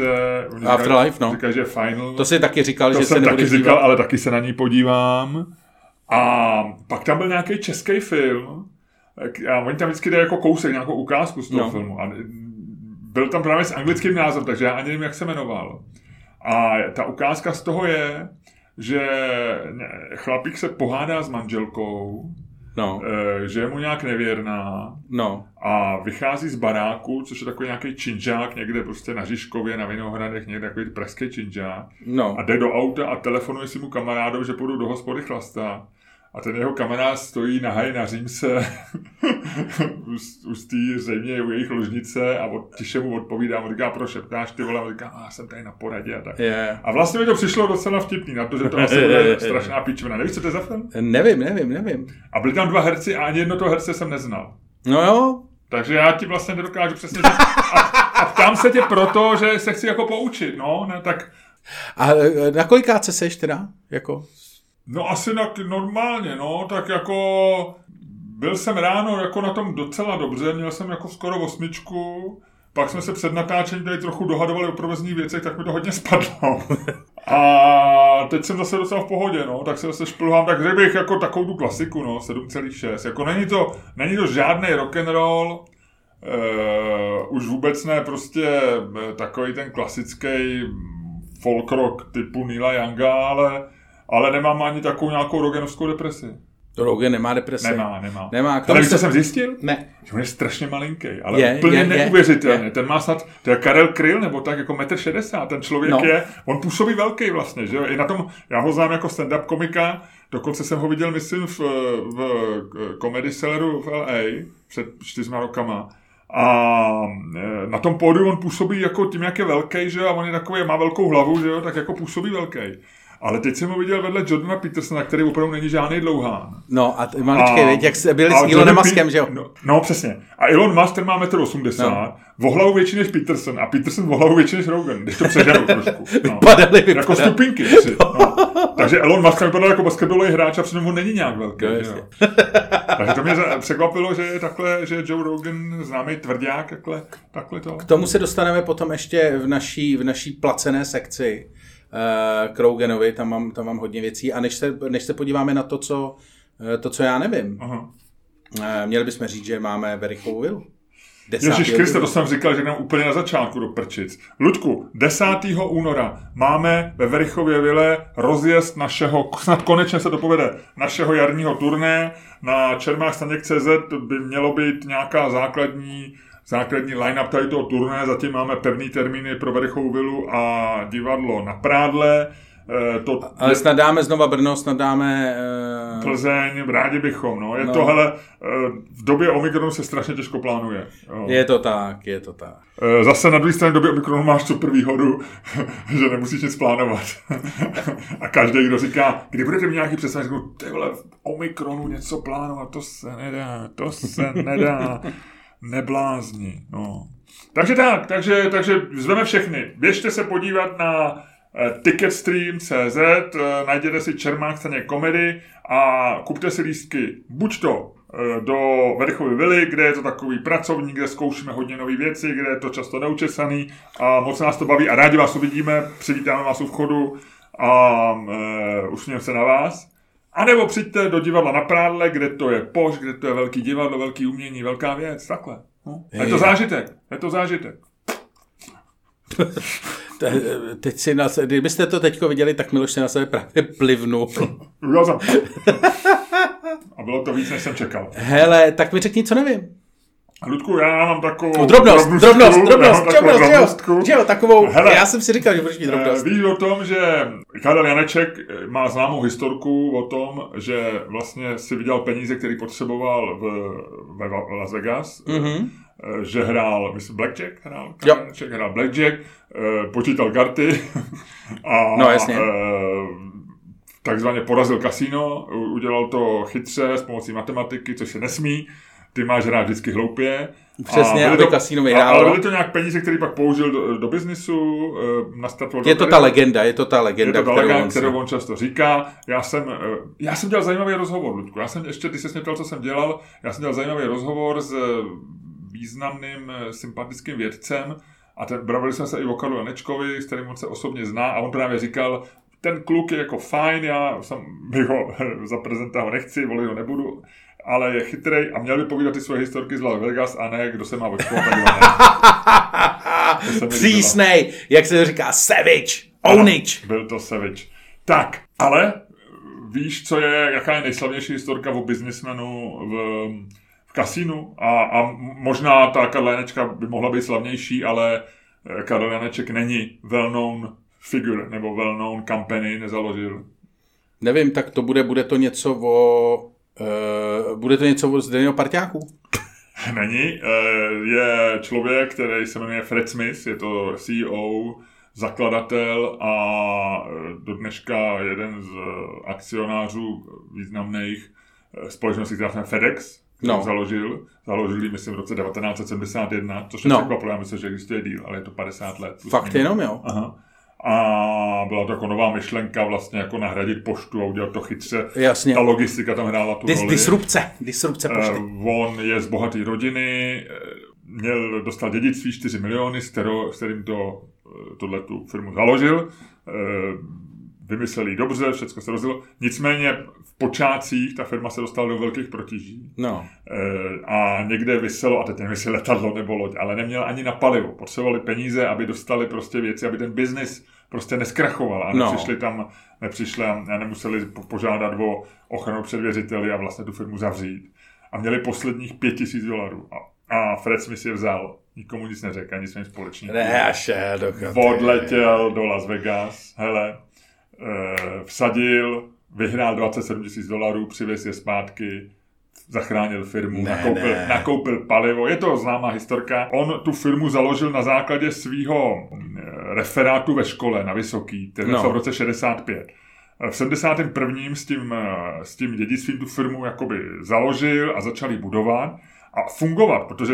Afterlife, no. Říká, že Final. To si taky říkal, to že jsem se taky říkal, ale taky se na ní podívám. A pak tam byl nějaký český film. A oni tam vždycky dají jako kousek, nějakou ukázku z toho no. filmu. A byl tam právě s anglickým názvem, takže já ani nevím, jak se jmenoval. A ta ukázka z toho je, že chlapík se pohádá s manželkou, no. Eh, že je mu nějak nevěrná no. a vychází z baráku, což je takový nějaký činžák někde prostě na Žižkově, na Vinohradech, někde takový pražský činžák. No. A jde do auta a telefonuje si mu kamarádou, že půjdu do hospody chlastat. A ten jeho kamarád stojí nahaj na římse u, u té zřejmě u jejich ložnice a od, tiše mu odpovídá, on říká, proč šeptáš ty vole, a říká, a jsem tady na poradě a tak. Yeah. A vlastně mi to přišlo docela vtipný, na to, že to asi bude strašná píčovina. Nevíš, co to je za film? Nevím, nevím, nevím. A byli tam dva herci a ani jedno toho herce jsem neznal. No jo. Takže já ti vlastně nedokážu přesně říct. A, a ptám se tě proto, že se chci jako poučit, no, ne, tak... A e, na kolikáce seš teda? Jako No asi na, normálně, no, tak jako byl jsem ráno jako na tom docela dobře, měl jsem jako skoro osmičku, pak jsme se před natáčením tady trochu dohadovali o provozních věcech, tak mi to hodně spadlo. <laughs> A teď jsem zase docela v pohodě, no, tak se zase šplhám, tak řekl bych jako takovou tu klasiku, no, 7,6. Jako není to, není to žádný rock and roll, uh, už vůbec ne prostě eh, takový ten klasický folk rock typu Nila Younga, ale ale nemám ani takovou nějakou rogenovskou depresi. To Rogen nemá depresi. Nemá, nemá. nemá. Ale víš, co jsem zjistil? Ne. Že on je strašně malinký, ale je, úplně je, neuvěřitelný. Je. Ten má snad, to je Karel Kryl, nebo tak jako 1,60 m. Ten člověk no. je, on působí velký vlastně, že jo? I na tom, já ho znám jako stand-up komika, dokonce jsem ho viděl, myslím, v, v Comedy Celleru v LA před čtyřma rokama. A e, na tom pódiu on působí jako tím, jak je velký, že jo, a on je takový, má velkou hlavu, že jo, tak jako působí velký. Ale teď jsem ho viděl vedle Jordana Petersona, který opravdu není žádný dlouhá. No a maličkej, věď, jak se byli s Elonem Muskem, že jo? No, no, přesně. A Elon Musk, ten má 1,80 m, no. v hlavu větší než Peterson a Peterson v hlavu větší než Rogan, když to přeženu trošku. <laughs> No. vypadali, vypadali. Jako stupinky. Si, no. Takže Elon Musk vypadal jako basketbalový hráč a přitom on není nějak velký. No, Takže to mě překvapilo, že je takhle, že Joe Rogan, známý tvrdák, takhle, takhle to. K tomu se dostaneme potom ještě v naší, v naší placené sekci uh, k Roganovi, tam mám, tam mám hodně věcí. A než se, než se podíváme na to, co, uh, to, co já nevím, Aha. Uh, měli bychom říct, že máme Verichovou vilu. Ježíš Kriste, to jsem říkal, že nám úplně na začátku do prčic. Ludku, 10. února máme ve Verichově vile rozjezd našeho, snad konečně se to povede, našeho jarního turné. Na Čermách CZ by mělo být nějaká základní základní line-up tady toho turné, zatím máme pevný termíny pro Verichovou vilu a divadlo na Prádle. E, to, Ale snad dáme znova Brno, snad dáme... Uh... Plzeň, rádi bychom, no. Je no. to, hele, eh, v době Omikronu se strašně těžko plánuje. Jo. Je to tak, je to tak. Zase na druhé straně v době Omikronu máš super výhodu, <laughs> že nemusíš nic plánovat. <laughs> a každý, kdo říká, kdy budete mít nějaký představ, řeknu, ty vole, v Omikronu něco plánovat, to se nedá, to se nedá neblázni. No. Takže tak, takže, takže zveme všechny. Běžte se podívat na eh, Ticketstream.cz, eh, najděte si Čermák scéně komedy a kupte si lístky buď to eh, do Verichovy vily, kde je to takový pracovní, kde zkoušíme hodně nové věci, kde je to často neučesaný a moc nás to baví a rádi vás uvidíme, přivítáme vás u vchodu a uh, usmějeme se na vás. A nebo přijďte do divadla na Prádle, kde to je poš, kde to je velký divadlo, velký umění, velká věc, takhle. No. Je to zážitek, je to zážitek. <laughs> Te- Teď si na, kdybyste to teďko viděli, tak Miloš se na sebe právě plivnul. Jsem. <laughs> A bylo to víc, než jsem čekal. Hele, tak mi řekni, co nevím. Ludku, já mám takovou... No, Drobnost, drobnostku, drobnost, drobnost, takovou drobnost, že jo, jo, takovou, Hele. já jsem si říkal, že budeš mít Eh, drobnost. Víš o tom, že Karel Janeček eh, má známou historku o tom, že vlastně si vydělal peníze, který potřeboval v, ve Va- Las Vegas, Mhm. eh, že hrál, myslím, Blackjack hrál? Jo. Karel Janeček hrál Blackjack, počítal karty <laughs> a No, jasně. eh, takzvaně porazil kasino, udělal to chytře s pomocí matematiky, což se nesmí, ty máš hrát vždycky hloupě. Přesně, aby kasino a- vyhrálo. Ale byly to nějak peníze, které pak použil do, do biznisu, eh, nastartoval Je to ta legenda, je to ta je legenda, to ta kterou legenda, on si... kterou on často říká. Já jsem, eh, já jsem dělal zajímavý rozhovor, Ludku. Já jsem ještě, když jsi mě ptal, co jsem dělal, já jsem dělal zajímavý rozhovor s eh, významným sympatickým vědcem a ten, bavili jsme se i o Karlu Janečkovi, s kterým on se osobně zná a on právě říkal, ten kluk je jako fajn, já jsem <laughs> bych ho <laughs> za prezidenta ho nechci, volit ho nebudu, ale je chytrej a měl by povídat ty svoje historky z Las Vegas a ne, kdo se má očkovat. <laughs> Přísnej, jak se to říká, savage, onič. Byl to Savage. Tak, ale víš, co je, jaká je nejslavnější historka o biznismenu v, v kasínu? A, a možná ta Karla Janečka by mohla být slavnější, ale eh, Karel Janeček není well-known figure, nebo well-known company nezaložil. Nevím, tak to bude, bude to něco o... Uh, bude to něco o Zdeněho parťáku? <laughs> Není. Eh, Je člověk, který se jmenuje Fred Smith, je to CEO, zakladatel a eh, do dneška jeden z akcionářů významných společností, která se FedEx, No. založil. Založil ji, myslím, v roce 1971, což je No. překvapivé, já myslím, že existuje díl, ale je to 50 let. Fakt jenom, jo? Aha. A byla to jako nová myšlenka vlastně jako nahradit poštu a udělat to chytře. Jasně. Ta logistika tam hrála tu Dis, roli. disrupce, disrupce pošty. Eh, on je z bohaté rodiny, eh, měl, dostal dědictví 4 miliony, s, kterou, s kterým to, eh, tohle tu firmu založil. Eh, Vymyslel ji dobře, všechno se rozjelo. Nicméně v počátcích ta firma se dostala do velkých protíží. No. Eh, A někde vyselo, a teď nevím, jestli letadlo nebo loď, ale neměl ani na palivo. Potřebovali peníze, aby dostali prostě věci, aby ten biznis prostě neskrachoval. A No. nepřišli tam, nepřišli a nemuseli po- požádat o ochranu před věřiteli a vlastně tu firmu zavřít. A měli posledních pět tisíc dolarů. A, a Fred Smith je vzal. Nikomu nic neřekl, ani svým společníkům. Ne, až je, do chaty. Odletěl do Las Vegas, hele, eh, vsadil, vyhrál 27 tisíc dolarů, přivez je zpátky, zachránil firmu, Ne, nakoupil, ne. nakoupil palivo. Je to známá historka. On tu firmu založil na základě svého referátu ve škole na Vysoký, který No. no. v roce 65. V 71. s tím, eh, s tím dědictvím tu firmu jakoby založil a začal ji budovat a fungovat, protože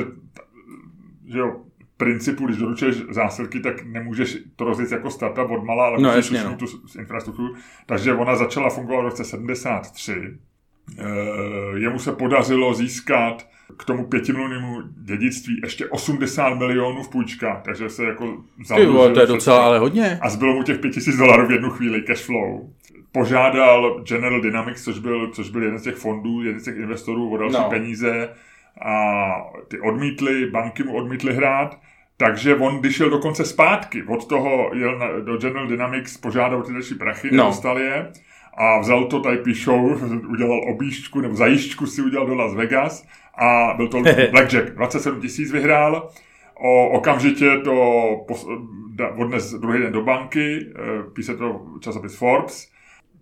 že jo, principu, když doručuješ zásilky, tak nemůžeš to rozjet jako startup od mala, ale No, musíš jasně, no. tu infrastrukturu. Takže ona začala fungovat v roce 73. Eh, Jemu se podařilo získat k tomu pětimilionému dědictví ještě 80 milionů v půjčkách, takže se jako vole, to je docela ale hodně. A zbylo mu těch 5000 dolarů v jednu chvíli cash flow. Požádal General Dynamics, což byl, což byl jeden z těch fondů, jeden z těch investorů o další No. no. peníze a ty odmítli, banky mu odmítly hrát, takže on, když šel dokonce zpátky, od toho jel na, do General Dynamics, požádal ty další prachy, No. nedostal je a vzal to, tady píšou, <laughs> udělal objížďku, nebo zajížďku si udělal do Las Vegas a byl to <laughs> Blackjack. 27 tisíc vyhrál, o, okamžitě to pos, da, odnes druhý den do banky, eh, píše to časopis Forbes,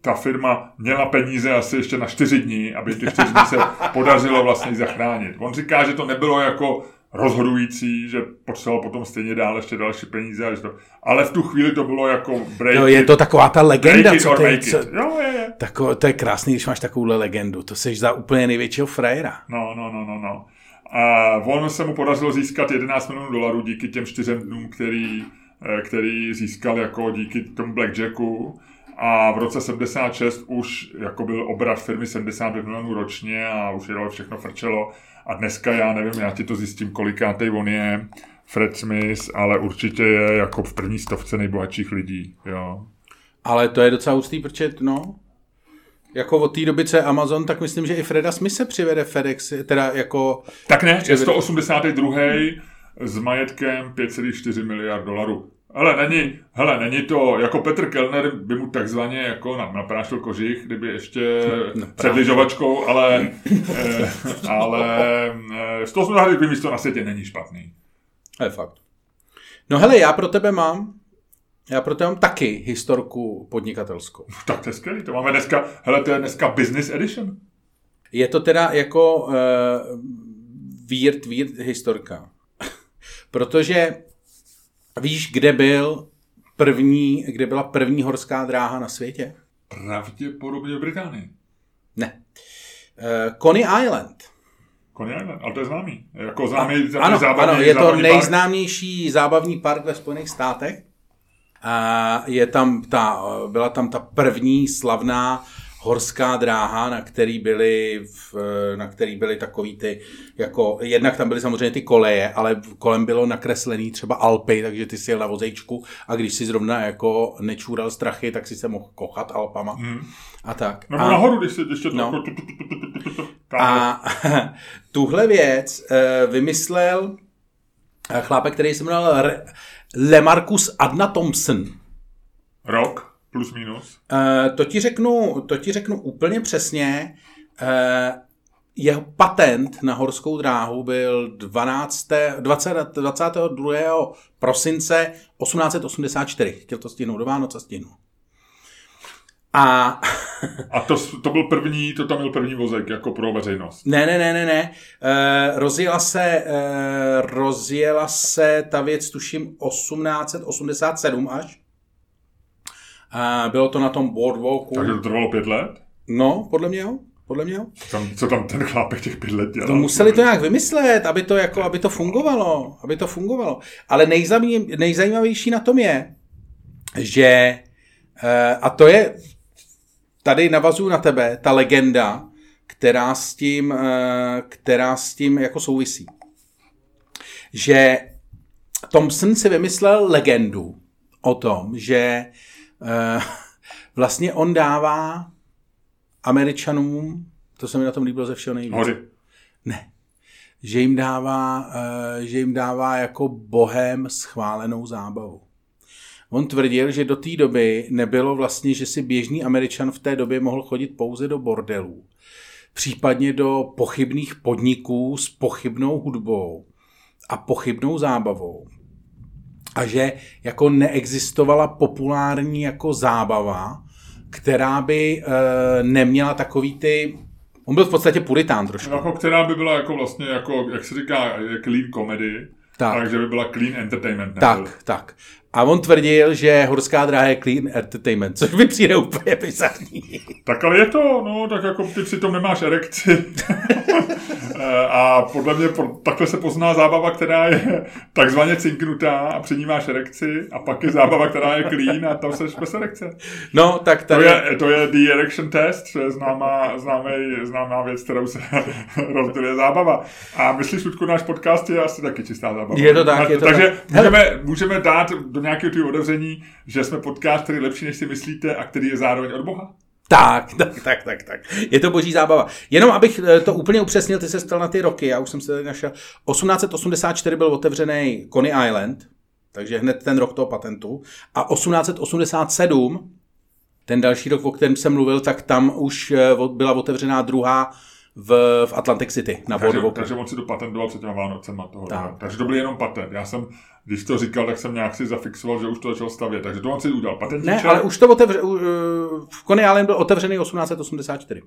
ta firma měla peníze asi ještě na čtyři dní, aby těch čtyři dní se <laughs> podařilo vlastně zachránit. On říká, že to nebylo jako rozhodující, že potřeboval potom stejně dál ještě další peníze, a že to, ale v tu chvíli to bylo jako break Jo, je to taková ta break legenda, it co ty, make co. Jo, je, je. tako, to je krásný, když máš takovouhle legendu. To seš za úplně největšího frajera. No, no, no, no, no. A on se mu podařilo získat 11 milionů dolarů díky těm čtyřem dnům, který, eh, který získal jako díky tomu Blackjacku. A v roce 76 už jako byl obrat firmy 75 milionů ročně a už je všechno frčelo. A dneska já nevím, já ti to zjistím, kolikátej on je, Fred Smith, ale určitě je jako v první stovce nejbohatších lidí. Jo. Ale to je docela hustý, protože no, jako od té doby, co je Amazon, tak myslím, že i Freda Smith se přivede FedEx, teda jako, Tak ne, je 182. s majetkem 5,4 miliard dolarů. Ale není, hele, není to, jako Petr Kellner by mu takzvaně jako naprášil kožich, kdyby ještě před lyžovačkou, ale, eh, ale eh, 180 místo na světě není špatný. To je fakt. No hele, já pro tebe mám, já pro tebe mám taky historku podnikatelskou. Tak to je skvělý, to máme dneska, hele, to je dneska business edition. Je to teda jako uh, weird, weird historka. <laughs> Protože víš, kde byl první, kde byla první horská dráha na světě? Pravděpodobně v Británii. Ne. Uh, Coney Island. Coney Island, ale to je známý. Jako známý, ano, známý zábavní, ano, je to zábavní park. nejznámější zábavní park ve Spojených státech. A je tam ta, byla tam ta první slavná horská dráha, na který byly, v, na který byly takový ty, jako, jednak tam byly samozřejmě ty koleje, ale kolem bylo nakreslený třeba Alpy, takže ty si jel na vozejčku a když si zrovna jako nečůral strachy, tak si se mohl kochat Alpama Hmm. a tak. Nebo a, nahoru, když si ještě to... No. A tuhle věc vymyslel chlápek, který se jmenoval Lemarcus Adna Thompson. Rok? Plus minus. Eh, To ti řeknu, to ti řeknu úplně přesně. Eh, Jeho patent na horskou dráhu byl 12. 20, 22. prosince 1884. Chtěl to stihnout do Vánoce, stihnul. A A to, to byl první, to tam byl první vozek, jako pro veřejnost. ne, ne, ne, ne, ne. E, rozjela se, e, rozjela se ta věc, tuším, 1887 až. E, bylo to na tom boardwalku. Takže to trvalo pět let? No, podle mě jo. Podle mě jo. Co tam, co tam ten chlápek těch pět let dělal? To museli to nějak vymyslet, aby to, jako, aby to fungovalo. Aby to fungovalo. Ale nejzajímavější na tom je, že, eh, a to je, tady navazuju na tebe, ta legenda, která s tím, eh, která s tím jako souvisí. Že Thompson si vymyslel legendu o tom, že <laughs> vlastně on dává Američanům, to se mi na tom líbilo ze všeho nejvíc, Hory. ne. Že jim dává, eh, že jim dává jako bohem schválenou zábavu. On tvrdil, že do té doby nebylo vlastně, že si běžný Američan v té době mohl chodit pouze do bordelů. Případně do pochybných podniků s pochybnou hudbou a pochybnou zábavou. A že jako neexistovala populární jako zábava, která by e, neměla takový ty... On byl v podstatě puritán trošku. Jako, která by byla jako vlastně, jako, jak se říká, clean comedy. Tak. Takže by byla clean entertainment. nebyl. Tak, tak. A on tvrdil, že horská dráha je clean entertainment, což mi přijde úplně bizarní. Tak ale je to, no, tak jako ty přitom nemáš erekci. <laughs> A podle mě takhle se pozná zábava, která je takzvaně cinknutá a při ní máš erekci a pak je zábava, která je clean a tam seš bez erekce. No, tak To tady... je, to je the erection test, to je známá, známej, známá věc, kterou se <laughs> rozděluje zábava. A myslíš, Ludku, náš podcast je asi taky čistá zábava. Je to tak, je to Takže tak. můžeme, můžeme dát do nějakého tvého otevření, že jsme podcast, který je lepší, než si myslíte a který je zároveň od Boha? Tak, tak, tak, tak, tak. Je to boží zábava. Jenom abych eh, to úplně upřesnil, ty se stal na ty roky, já už jsem se tady našel. 1884 byl otevřený Coney Island, takže hned ten rok toho patentu. A 1887, ten další rok, o kterém jsem mluvil, tak tam už eh, byla otevřená druhá v, v Atlantic City na Takže, boardwalku. takže on si to patentoval před těma Vánocema toho. Tak. Tak. Takže to byl jenom patent. Já jsem, když to říkal, tak jsem nějak si zafixoval, že už to začal stavět. Takže to on si udělal patent. Ne, ale už to otevře, eh, v Coney Island byl otevřený 1884.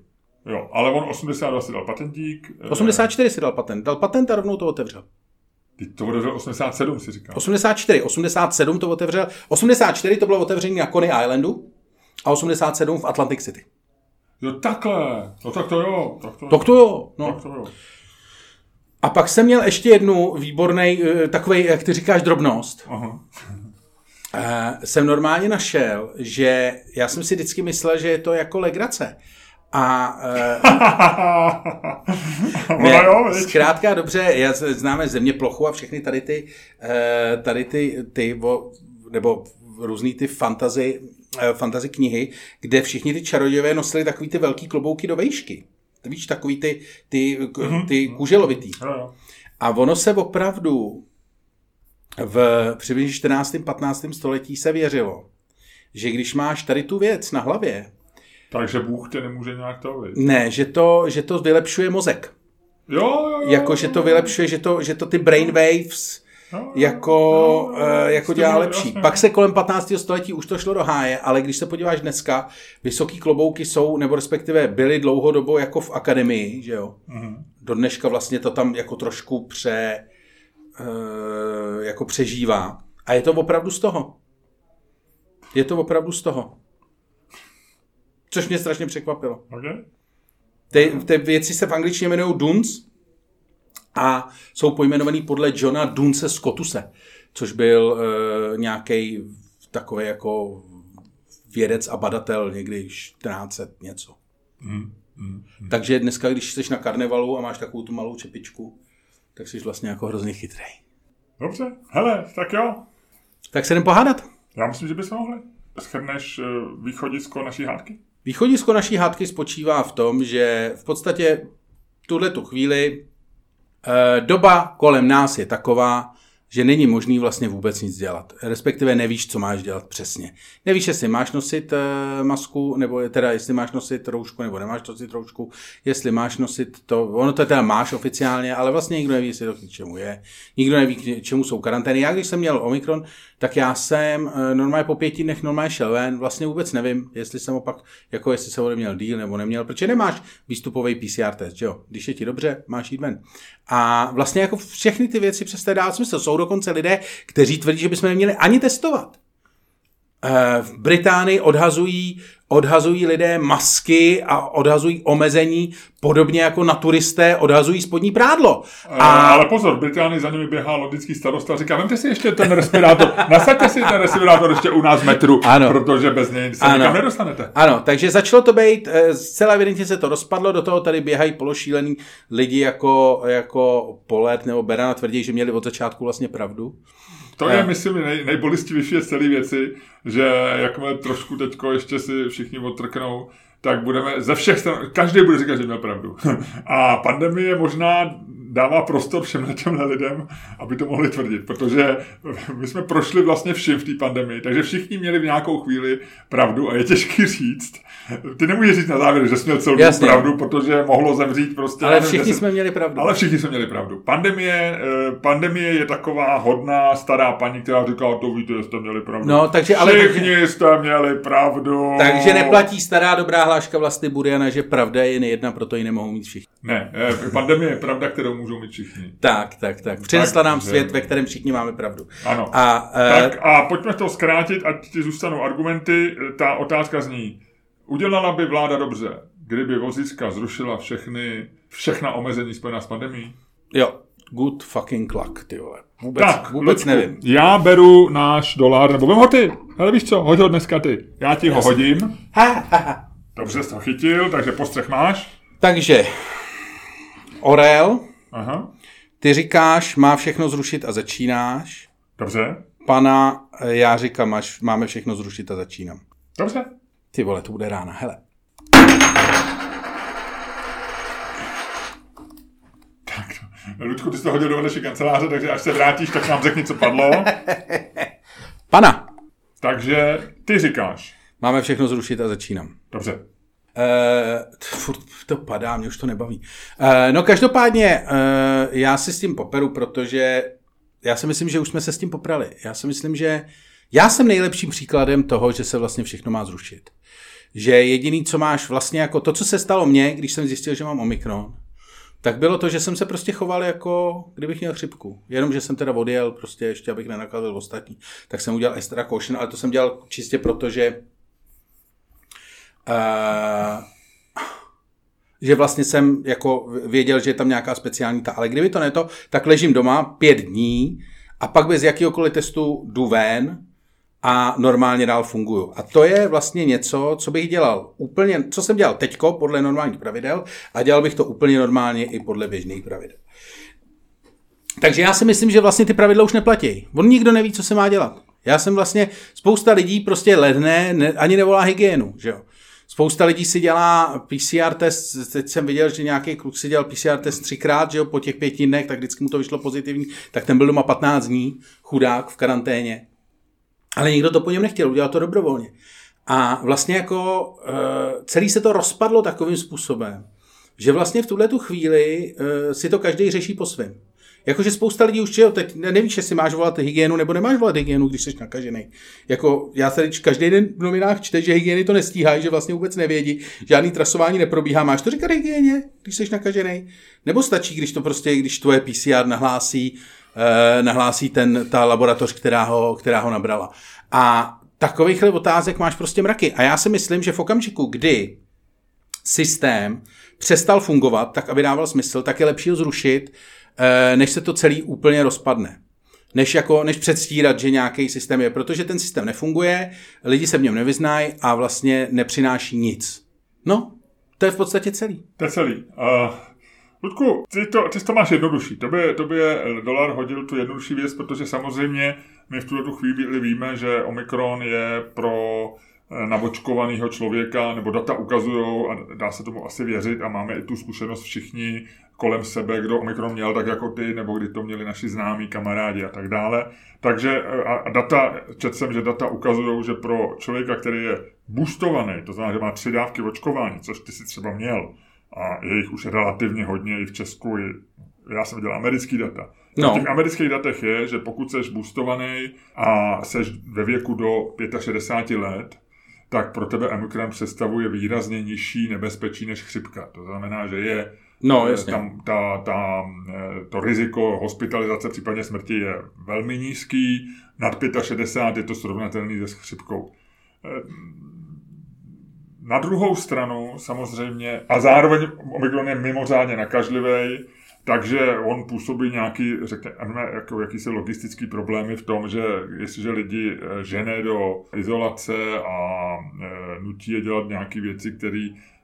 Jo, ale on 82 si dal patentík. eh, 84 si dal patent. Dal patent a rovnou to otevřel. Teď to otevřel 87, si říkal. 84, 87 to otevřel. 84 to bylo otevření na Coney Islandu a 87 v Atlantic City. Jo, takhle. No tak to jo. Tak to, Tak to jo. No. tak to jo. A pak jsem měl ještě jednu výborný, takový, jak ty říkáš, drobnost. Aha. Eh, jsem normálně našel, že já jsem si vždycky myslel, že je to jako legrace. A eh, <laughs> jo, Ne, zkrátka dobře, já známe země plochu a všechny tady ty, eh, tady ty, ty o, nebo různý ty fantazy, eh, fantazy knihy, kde všichni ty čarodějové nosili takový ty velký klobouky do vejšky. Víš, takový ty, ty, k- ty kuželovitý. Jo, jo. A ono se opravdu v přibližně 14. 15. století se věřilo, že když máš tady tu věc na hlavě, Takže Bůh tě nemůže nějak to vidět. ne, že to, že to vylepšuje mozek. Jo, jo, jo. Jako, že to vylepšuje, že to, že to ty brainwaves jako, jo, jo, eh, jako s tím dělá lepší. Pak se kolem 15. století už to šlo do háje, ale když se podíváš dneska, vysoký klobouky jsou, nebo respektive byly dlouhodobo jako v akademii, že jo. Mhm. Do dneška vlastně to tam jako trošku pře, eh, jako přežívá. A je to opravdu z toho. Je to opravdu z toho. Což mě strašně překvapilo. Okay. Ty, ty věci se v angličtině jmenují Duns a jsou pojmenovaný podle Johna Dunce Scottuse, což byl uh, nějaký takový jako vědec a badatel někdy 14 něco. Mm, mm. Takže dneska, když jsi na karnevalu a máš takovou tu malou čepičku, tak jsi vlastně jako hrozně chytrý. Dobře, hele, tak jo. Tak se jdem pohádat. Já myslím, že bychom mohli. Schrneš eh, východisko naší hádky? Východisko naší hádky spočívá v tom, že v podstatě tuhle tu chvíli eh, doba kolem nás je taková, že není možný vlastně vůbec nic dělat. Respektive nevíš, co máš dělat přesně. Nevíš, jestli máš nosit eh, masku, nebo teda jestli máš nosit roušku, nebo nemáš nosit roušku, jestli máš nosit to, ono to teda máš oficiálně, ale vlastně nikdo neví, jestli to k čemu je. Nikdo neví, k čemu jsou karantény. Já, když jsem měl Omikron, tak já jsem eh, normálně po pěti dnech normálně šel ven, vlastně vůbec nevím, jestli jsem opak, jako jestli jsem měl díl nebo neměl, protože nemáš výstupový PCR test, jo? Když je ti dobře, máš jít ven. A vlastně jako všechny ty věci přestaly dát smysl. Jsou dokonce lidé, kteří tvrdí, že bychom neměli ani testovat. Eh, V Británii odhazují, odhazují lidé masky a odhazují omezení, podobně jako na turisté odhazují spodní prádlo. A... Ale pozor, v Británii za nimi běhá londýnský starosta a říká, vemte si ještě ten respirátor, <laughs> nasaďte si ten respirátor ještě u nás metru, Ano. protože bez něj se Ano. nikam nedostanete. Ano, takže začalo to být, eh, zcela evidentně se to rozpadlo, do toho tady běhají pološílený lidi jako, jako Polet nebo Berana tvrdí, že měli od začátku vlastně pravdu. To je, myslím, nej, nejbolistivější z celé věci, že jakmile trošku teďko ještě si všichni odtrknou, tak budeme ze všech stran, každý bude říkat, že měl pravdu. <laughs> A pandemie možná dává prostor všem těmhle lidem, aby to mohli tvrdit, protože my jsme prošli vlastně všim v té pandemii, takže všichni měli v nějakou chvíli pravdu a je těžký říct. Ty nemůžeš říct na závěr, že jsi měl celou Jasně. pravdu, protože mohlo zemřít prostě... Ale nevím, všichni deset- jsme měli pravdu. ale všichni jsme měli pravdu. Pandemie, eh, pandemie je taková hodná stará paní, která říká, to víte, jste měli pravdu. No, takže ale- Všichni jste měli pravdu. Takže neplatí stará dobrá hláška vlastně Buriana, že pravda je jen jedna, proto ji nemohou mít všichni. Ne, eh, pandemie je pravda, kterou můžou mít všichni. Tak, tak, tak. Přinesla nám Takže- svět, ve kterém všichni máme pravdu. Ano. A, eh, Tak a pojďme to zkrátit, ať ti zůstanou argumenty. Ta otázka zní, udělala by vláda dobře, kdyby vozíčka zrušila všechny, všechna omezení spojená s pandemí? jo, good fucking luck, ty vole. Vůbec, Tak, vůbec Luďku, nevím. Já beru náš dolar, nebo vem ho ty. Ale víš co, hoď ho dneska ty. Já ti ho hodím. Ha, ha, ha. Dobře jsi to chytil, takže postřeh máš. Takže, Orel, Aha, ty říkáš, má všechno zrušit a začínáš. dobře. Pana, eh, já říkám, máš, máme všechno zrušit a začínám. Dobře. Ty vole, to bude rána, hele. Ludku, ty jsi to hodil do naší kanceláře, takže až se vrátíš, tak nám řekni, co padlo. Pana, Takže ty říkáš. máme všechno zrušit a začínám. Dobře. Uh, <laughs> furt to padá, mě už to nebaví. Uh, no každopádně, uh, já si s tím poperu, protože já si myslím, že už jsme se s tím poprali. Já si myslím, že já jsem nejlepším příkladem toho, že se vlastně všechno má zrušit. Že jediný, co máš vlastně jako to, co se stalo mně, když jsem zjistil, že mám Omikron, tak bylo to, že jsem se prostě choval jako, kdybych měl chřipku. Jenom, že jsem teda odjel prostě ještě, abych nenakazil ostatní. Tak jsem udělal extra caution, ale to jsem dělal čistě proto, že že vlastně jsem jako věděl, že je tam nějaká speciální ta, ale kdyby to ne to, tak ležím doma pět dní a pak bez jakýhokoliv testu jdu ven a normálně dál funguju. A to je vlastně něco, co bych dělal úplně, co jsem dělal teďko podle normálních pravidel a dělal bych to úplně normálně i podle běžných pravidel. Takže já si myslím, že vlastně ty pravidla už neplatí. On nikdo neví, co se má dělat. Já jsem vlastně, spousta lidí prostě ledne, ne, ani nevolá hygienu, že jo. Spousta lidí si dělá PCR test, teď jsem viděl, že nějaký kluk si dělal PCR test třikrát, že jo, po těch pěti dnech, tak vždycky mu to vyšlo pozitivní, tak ten byl doma 15 dní, chudák v karanténě. Ale nikdo to po něm nechtěl, udělal to dobrovolně. A vlastně jako uh, celý se to rozpadlo takovým způsobem, že vlastně v tuhle tu chvíli uh, si to každý řeší po svém. Jakože spousta lidí už, jo, teď nevíš, jestli máš volat hygienu nebo nemáš volat hygienu, když jsi nakažený. Jako já se každý den v novinách čte, že hygieny to nestíhají, že vlastně vůbec nevědí, žádný trasování neprobíhá. Máš to říkat hygieně, když jsi nakažený? Nebo stačí, když to prostě, když tvoje PCR nahlásí, eh, nahlásí ten, ta laboratoř, která ho, která ho nabrala. A takovýchhle otázek máš prostě mraky. A já si myslím, že v okamžiku, kdy systém přestal fungovat tak, aby dával smysl, tak je lepší ho zrušit, než se to celý úplně rozpadne. Než, jako, než předstírat, že nějaký systém je, protože ten systém nefunguje, lidi se v něm nevyznají a vlastně nepřináší nic. No, to je v podstatě celý. To je celý. Uh, Ludku, ty to, ty to máš jednodušší. Tobě, tobě dolar hodil tu jednodušší věc, protože samozřejmě my v tuto chvíli víme, že Omikron je pro eh, navočkovaného člověka, nebo data ukazují a dá se tomu asi věřit a máme i tu zkušenost všichni kolem sebe, kdo Omikron měl, tak jako ty, nebo kdy to měli naši známí, kamarádi a tak dále. Takže eh, a data, četl jsem, že data ukazují, že pro člověka, který je boostovaný, to znamená, že má tři dávky očkování, což ty si třeba měl, a je jich už relativně hodně i v Česku, já jsem viděl americký data, No. V těch amerických datech je, že pokud jsi boostovaný a jsi ve věku do 65 let, tak pro tebe Omikron představuje výrazně nižší nebezpečí než chřipka. To znamená, že je no, jasně. tam ta, ta, to riziko hospitalizace, případně smrti je velmi nízký, nad 65 je to srovnatelný se chřipkou. Na druhou stranu samozřejmě, a zároveň Omikron je mimořádně nakažlivý, takže on působí nějaký, řekněme, jako jakýsi logistický problémy v tom, že jestliže lidi eh, žene do izolace a nutí je dělat nějaké věci, které eh,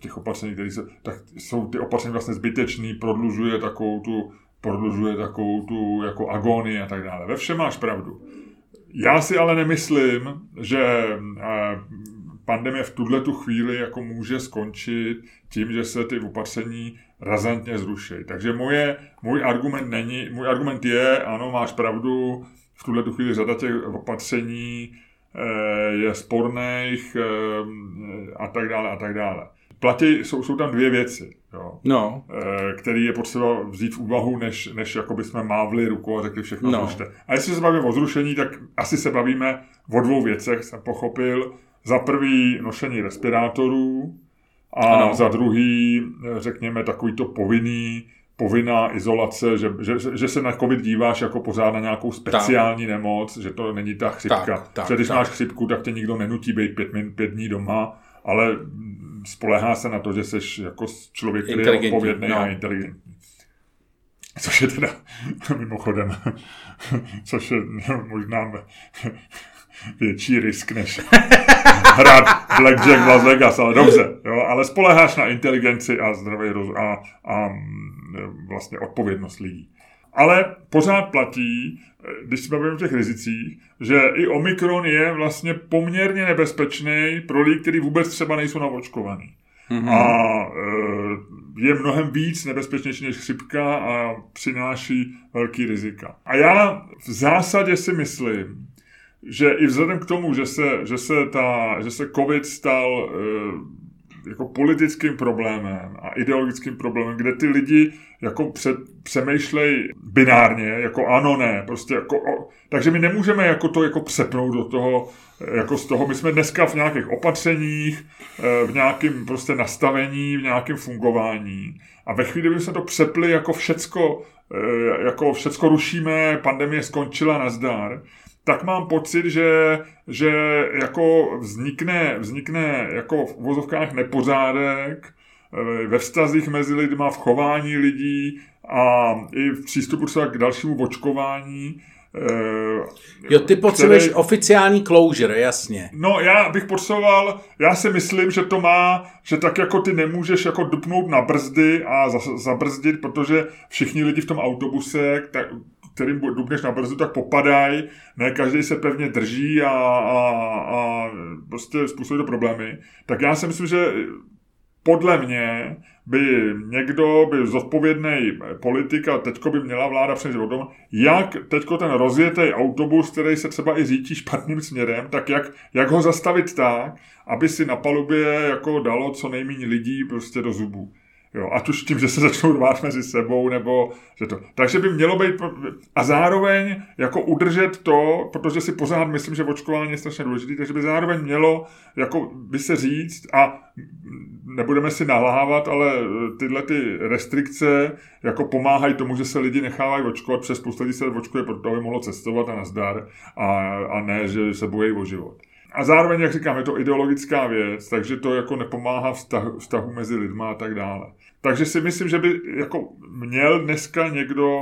těch opatřeních, které se, tak jsou ty opatření vlastně zbytečný, prodlužuje takovou tu, prodlužuje takovou tu jako agonii a tak dále. Ve všem máš pravdu. Já si ale nemyslím, že pandemie v tuhle tu chvíli jako může skončit tím, že se ty opatření razantně zruší. Takže moje, můj argument není, můj argument je, ano, máš pravdu, v tuhle tu chvíli řada těch opatření eh, je sporných eh, a tak dále a tak dále. Platí, jsou, jsou tam dvě věci, jo, no. Eh, který je potřeba vzít v úvahu, než, než jako by jsme mávli ruku a řekli všechno no. zrušte. A jestli se bavíme o zrušení, tak asi se bavíme o dvou věcech, jsem pochopil. Za prvý nošení respirátorů a ano. za druhý, řekněme, takový to povinný, povinná izolace, že, že, že se na covid díváš jako pořád na nějakou speciální tak. nemoc, že to není ta chřipka. Tak, tak, když tak. máš chřipku, tak tě nikdo nenutí být pět, pět dní doma, ale spolehá se na to, že jsi jako člověk, který je odpovědný no. a inteligentní. Což je teda <laughs> mimochodem, <laughs> což je možná větší risk, než <laughs> hrát Blackjack v Las Vegas, ale dobře, jo, ale spoleháš na inteligenci a zdravý rozum a, a vlastně odpovědnost lidí. Ale pořád platí, když se bavíme o těch rizicích, že i Omikron je vlastně poměrně nebezpečný pro lidi, kteří vůbec třeba nejsou naočkovaný. Mm-hmm. A e, je mnohem víc nebezpečnější než chřipka a přináší velký rizika. A já v zásadě si myslím, že i vzhledem k tomu, že se, že se, ta, že se COVID stal e, jako politickým problémem a ideologickým problémem, kde ty lidi jako před, přemýšlej binárně, jako ano, ne, prostě jako, o, takže my nemůžeme jako to jako přepnout do toho, jako z toho, my jsme dneska v nějakých opatřeních, eh, v nějakém prostě nastavení, v nějakém fungování a ve chvíli, kdy jsme to přepli jako všecko, eh, jako všecko rušíme, pandemie skončila, nazdar, tak mám pocit, že, že jako vznikne, vznikne jako v uvozovkách nepořádek eh, ve vztazích mezi lidma, v chování lidí a i v přístupu třeba k dalšímu očkování. Eh, jo, ty potřebuješ který... oficiální closure, jasně. No, já bych potřeboval, já si myslím, že to má, že tak jako ty nemůžeš jako dupnout na brzdy a zabrzdit, protože všichni lidi v tom autobuse, tak, kterým dubneš na brzu, tak popadají, ne každý se pevně drží a, a, a prostě způsobí to problémy. Tak já si myslím, že podle mě by někdo, by zodpovědný politik a teďko by měla vláda přemýšlet o tom, jak teďko ten rozjetý autobus, který se třeba i řítí špatným směrem, tak jak, jak ho zastavit tak, aby si na palubě jako dalo co nejméně lidí prostě do zubů. Jo, ať už tím, že se začnou rvát mezi sebou, nebo že to. Takže by mělo být, a zároveň jako udržet to, protože si pořád myslím, že očkování je strašně důležité, takže by zároveň mělo, jako by se říct, a nebudeme si nalávat, ale tyhle ty restrikce jako pomáhají tomu, že se lidi nechávají očkovat, přes spousta lidí se očkuje, proto aby mohlo cestovat a nazdar, a, a ne, že se bojí o život. A zároveň, jak říkám, je to ideologická věc, takže to jako nepomáhá vztahu, vztahu mezi lidma a tak dále. Takže si myslím, že by jako měl dneska někdo,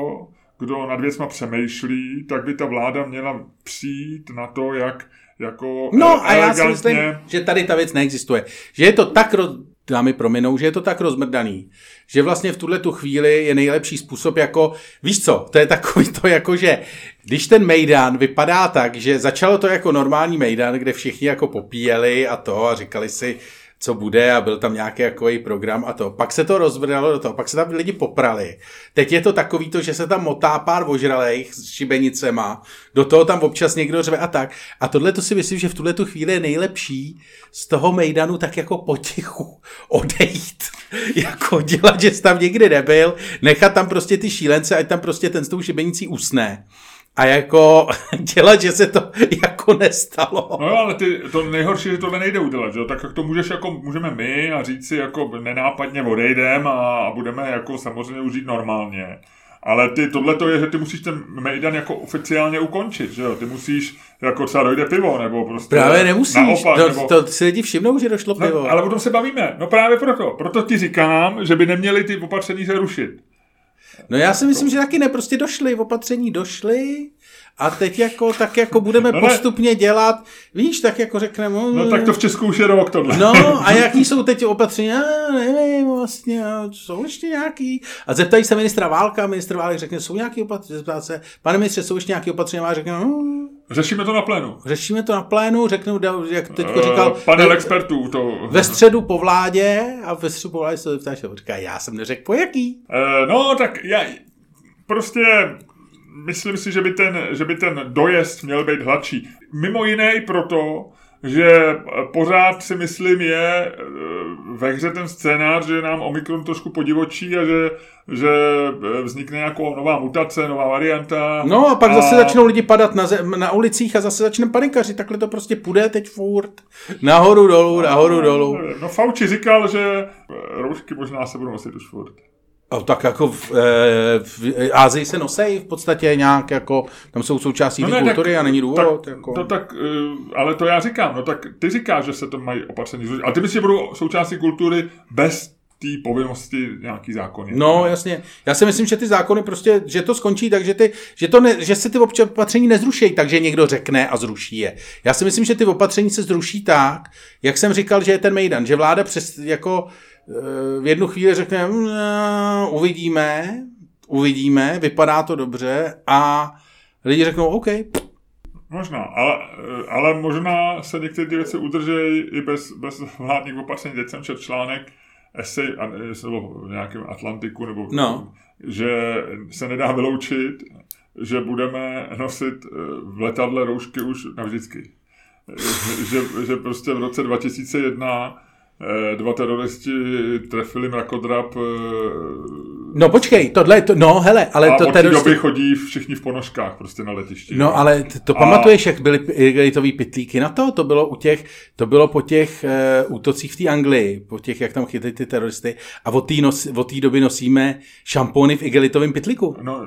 kdo nad věcma přemýšlí, tak by ta vláda měla přijít na to, jak jako No a já si myslím, že tady ta věc neexistuje. Že je to tak, roz... dámy prominou, že je to tak rozmrdaný, že vlastně v tuhle tu chvíli je nejlepší způsob jako, víš co, to je takový to jako, že když ten Mejdan vypadá tak, že začalo to jako normální Mejdan, kde všichni jako popíjeli a to a říkali si, co bude a byl tam nějaký takový program a to. Pak se to rozvralo do toho, pak se tam lidi poprali. Teď je to takový to, že se tam motá pár ožralejch s šibenicema, do toho tam občas někdo řve a tak. A tohle to si myslím, že v tuhle tu chvíli je nejlepší z toho Mejdanu tak jako potichu <laughs> odejít. <laughs> jako dělat, že jsi tam nikdy nebyl, nechat tam prostě ty šílence, ať tam prostě ten s tou šibenicí usne a jako <laughs> dělat, že se to <laughs> jako nestalo. No jo, ale ty, to nejhorší, že tohle nejde udělat, že? tak to můžeš jako, můžeme my a říct si jako nenápadně odejdem a budeme jako samozřejmě užít normálně. Ale ty, tohle to je, že ty musíš ten Mejdan jako oficiálně ukončit, že jo? Ty musíš, jako třeba dojde pivo, nebo prostě... Právě nemusíš, naopak, to, nebo... to si lidi všimnou, že došlo no, pivo. No, ale o tom se bavíme, no právě proto. Proto ti říkám, že by neměli ty opatření se rušit. No já si myslím, že taky ne, prostě došly, opatření došly a teď jako, tak jako budeme no postupně dělat, víš, tak jako řekneme... No tak to v Česku už je rok tohle. No a <laughs> jaký jsou teď opatření? Já nevím vlastně, jsou ještě nějaký. A zeptají se ministra Válka, ministr Válek řekne, jsou nějaký opatření, zeptá se, pane ministře, jsou ještě nějaké opatření? A řekne, no, Řešíme to na plénu. Řešíme to na plénu, řeknu, jak teď říkal... Uh, panel expertů to... Ve středu po vládě a ve středu po vládě se zeptáš, říká, já jsem neřekl po jaký. Uh, no, tak já prostě myslím si, že by, ten, že by ten dojezd měl být hladší. Mimo jiné i proto, že pořád si myslím je eh, ve hře ten scénář, že nám Omikron trošku podivočí a že, že vznikne nějaká nová mutace, nová varianta. No a pak a... zase začnou lidi padat na, zem, na ulicích a zase začne panikaři. Takhle to prostě půjde teď furt. Nahoru, dolů, nahoru, dolů. No Fauci říkal, že roušky možná se budou nosit už furt. No, tak jako v, eh, v Ázii se nosej v podstatě nějak jako, tam jsou součástí no ne, kultury tak, a není důvod. Tak, jako. to tak, eh, ale to já říkám, no tak ty říkáš, že se to mají opatření zrušit, ale ty myslíš, že budou součástí kultury bez té povinnosti nějaký zákony. No, jasně. Já si myslím, že ty zákony prostě, že to skončí tak, že, ty, že, to ne, že se ty opatření nezruší, takže někdo řekne a zruší je. Já si myslím, že ty opatření se zruší tak, jak jsem říkal, že je ten Mejdan, že vláda přes, jako v jednu chvíli řekne, mm, uvidíme, uvidíme, vypadá to dobře a lidi řeknou OK. Možná, ale, ale možná se některé ty věci udržejí i bez, bez vládních opatření. Teď jsem četl článek esej nebo v nějakém Atlantiku, nebo no. že se nedá vyloučit, že budeme nosit v letadle roušky už navždycky. Že, že prostě v roce 2001 Eh, dva teroristi trefili mrakodrap. Eh, no počkej, tohle, to, no hele, ale a to teroristi... doby chodí všichni v ponožkách prostě na letišti. No ale to a... pamatuješ, jak byly igelitový pitlíky na to? To bylo u těch, to bylo po těch uh, útocích v té Anglii, po těch, jak tam chytli ty teroristy a od té nos, doby nosíme šampony v igelitovém pitlíku. No,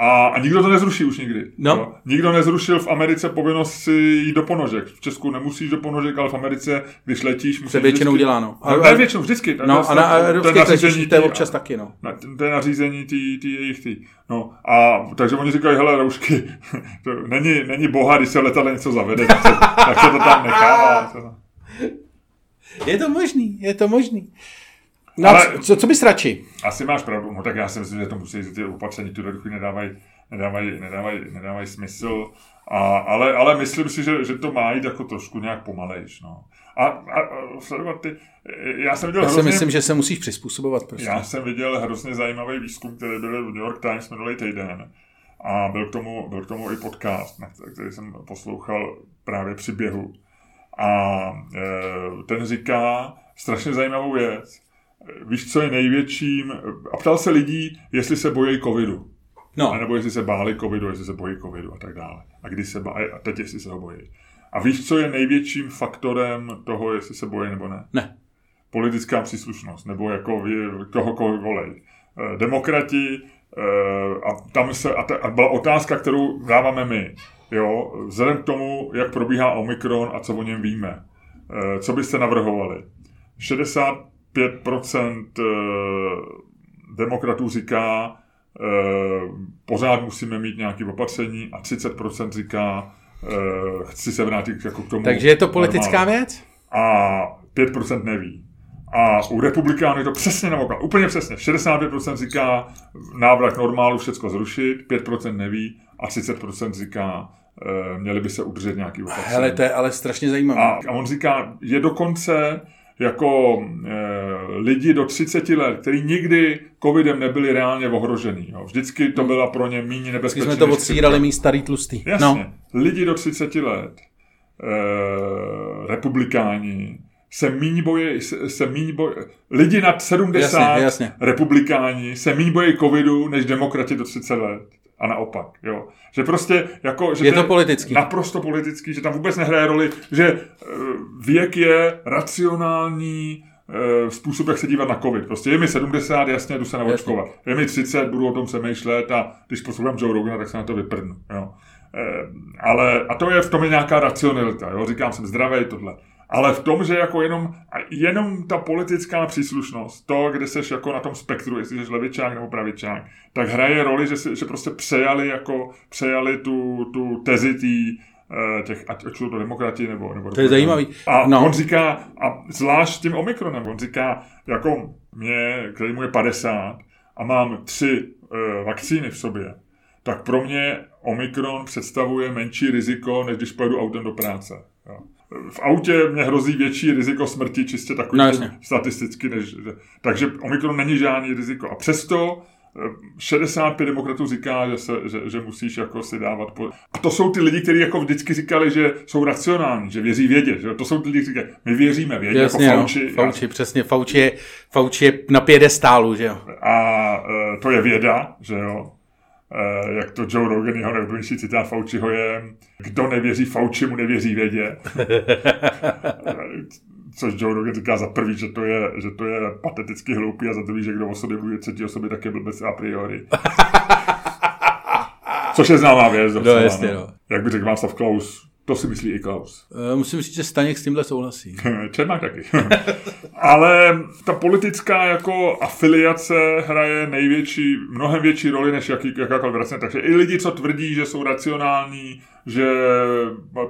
a, a nikdo to nezruší už nikdy. No. Jo? Nikdo nezrušil v Americe povinnost si jít do ponožek. V Česku nemusíš do ponožek, ale v Americe, když letíš, musíš. Se většinou vždycky... dělá, no. A, no, ne, většinou, vždycky. No, a na evropských to je občas taky, no. Na, to je nařízení ty, ty jejich ty. No, a takže oni říkají, hele, roušky, <laughs> to není, není boha, když se letadle něco zavede, tak se, tak se to tam nechává. Je to možný, je to možný. No, ale, co, co bys radši? Asi máš pravdu, no tak já si myslím, že to musí ty opatření tu chvíli nedávají nedávají, nedávají, nedávají smysl. A, ale, ale myslím si, že, že to má jít jako trošku nějak pomalejš. No. A, a, a sledovat ty... Já jsem viděl Já si hrozně, myslím, že se musíš přizpůsobovat prostě. já jsem viděl hrozně zajímavý výzkum, který byl v New York Times minulý týden. A byl k tomu, byl k tomu i podcast, který- jsem poslouchal právě při běhu. A e, ten říká strašně zajímavou věc. Víš, co je největším... A ptal se lidí, jestli se bojí covidu. No, A nebo jestli se báli covidu, jestli se bojí covidu a tak dále. A kdy se bá, a teď jestli se ho bojí. A víš, co je největším faktorem toho, jestli se bojí nebo ne? ne. Politická příslušnost, nebo jako toho, koho volej. Eh, Demokrati, eh, a tam se, a, ta, a byla otázka, kterou dáváme my. Jo, vzhledem k tomu, jak probíhá Omikron a co o něm víme. Eh, Co byste navrhovali? 65% eh, demokratů říká, pořád musíme mít nějaké opatření a 30% říká, chci se vrátit jako k tomu. Takže je to politická normálně. věc? A 5% neví. A u republikánů je to přesně naopak, úplně přesně. 65% říká návrat normálu, všecko zrušit, 5% neví a 30% říká, eh, měli by se udržet nějaký opatření. Hele, to je ale strašně zajímavé. A, a on říká, je dokonce jako e, lidi do 30 let, kteří nikdy covidem nebyli reálně ohrožený. Jo. Vždycky to byla pro ně méně nebezpečné. jsme to odsírali chřipka. mý starý tlustý. Jasně. No, No. Lidi do 30 let, e, republikáni, se míň bojí, se, se míň bojí, lidi nad 70 Jasně, jasně. republikáni se míň bojí covidu, než demokrati do 30 let. A naopak, jo. Že prostě jako... Že Je to politický. Naprosto politický, že tam vůbec nehraje roli, že e, věk je racionální e, způsob, jak se dívat na covid. Prostě je mi 70, jasně, jdu se naočkovat. Je mi 30, budu o tom přemýšlet a když poslouchám Joe Rogana, tak se na to vyprdnu. Jo. E, ale, a to je v tom je nějaká racionalita, jo. Říkám, jsem zdravý, tohle. Ale v tom, že jako jenom, jenom ta politická příslušnost, to, kde seš jako na tom spektru, jestli jsi levičák nebo pravičák, tak hraje roli, že, si, že prostě přejali jako, přejali tu, tu tezi tý, eh, těch, ať ať jsou to demokrati nebo... nebo To je zajímavý. A No. on říká, a zvlášť s tím Omikronem, on říká, jako mě, který mu je 50 a mám tři uh, vakcíny v sobě, tak pro mě Omikron představuje menší riziko, než když pojedu autem do práce. Jo. V autě mě hrozí větší riziko smrti, čistě takový No, jasně. statisticky. Než, takže Omikron není žádný riziko. A přesto eh, 65 demokratů říká, že, se, že, že musíš jako si dávat po... A to jsou ty lidi, kteří jako vždycky říkali, že jsou racionální, že věří vědě. Že? To jsou ty lidi, kteří říkají, my věříme vědě, jasně, jako no. Fauci. Fauci, přesně. Fauci je, Fauci je na pědestálu, že jo. A e, to je věda, že jo. E, jak to Joe Rogan, jeho nejoblíbenější citát Fauciho je, kdo nevěří Fauci, mu nevěří vědě. <laughs> Což Joe Rogan říká za prvý, že to je, že to je pateticky hloupý a za druhý, že kdo o sobě mluví třetí osoby, tak je blbec a priori. <laughs> Což je známá věc. docela, jasně, no. Jak by řekl Václav Klaus, to si myslí i Klaus. Eh, Musím říct, že Staněk s tímhle souhlasí. <laughs> Čermák taky. <laughs> Ale ta politická jako afiliace hraje největší, mnohem větší roli než jaký, jakákoliv racionální. Takže i lidi, co tvrdí, že jsou racionální, že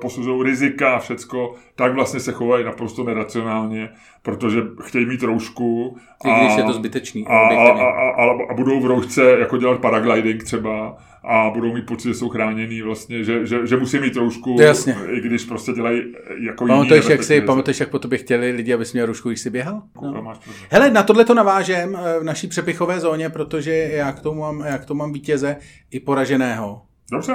posuzují rizika a všecko, tak vlastně se chovají naprosto neracionálně, protože chtějí mít roušku. I když je to zbytečný. A, a, a, a, a budou v roušce jako dělat paragliding třeba a budou mít pocit, že jsou chráněný vlastně, že, že, že musí mít roušku, Jasně. i když prostě dělají jako jiný Pamatuješ, jak, si, pamatuješ, jak po tobě chtěli lidi, abys měl rušku, když jsi běhal? No. Hele, na tohle to navážem eh, v naší přepichové zóně, protože já k tomu mám, já k tomu mám vítěze i poraženého. Dobře.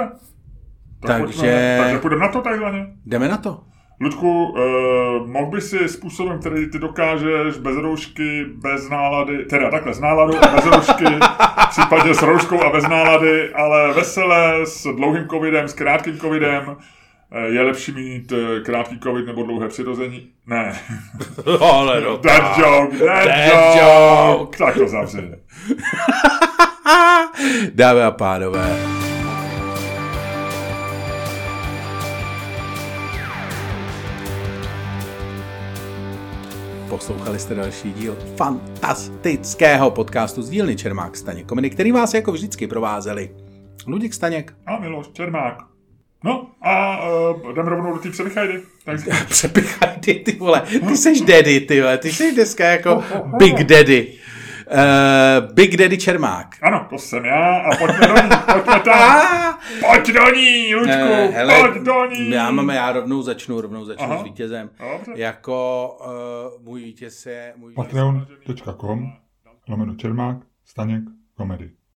Tak Takže- Pojďme, takže půjdeme na to takzvaně. Jdeme na to. Ludku, uh, mohl by si způsobem, který ty dokážeš, bez roušky, bez nálady, teda takhle, s náladou a bez roušky, případně s rouškou a bez nálady, ale veselé, s dlouhým covidem, s krátkým covidem, eh, je lepší mít eh, krátký covid nebo dlouhé přirození? Ne. <laughs> Ale no. Dead joke, dead, Dead joke. joke. Tak to zavři. <laughs> Dámy a pánové. Poslouchali jste další díl fantastického podcastu z dílny Čermák Staněk Komedy, který vás jako vždycky provázeli Luděk Staněk, A Miloš Čermák. No a uh, jdeme rovnou do té převychajdy. Tak <laughs> přepichaj ty, ty vole, ty seš daddy, ty vole, ty seš dneska jako <laughs> big daddy. Uh, Big Daddy Čermák. Ano, to jsem já a pojďme do ní, pojďme tam. <laughs> Pojď do ní, Lučku, Eh, hele, pojď do ní. Já mám, já rovnou začnu, rovnou začnu Aha. s vítězem. Dobře. Jako uh, můj vítěz je... Můj vítěz... Patreon.com lomeno Čermák, Staněk, komedy.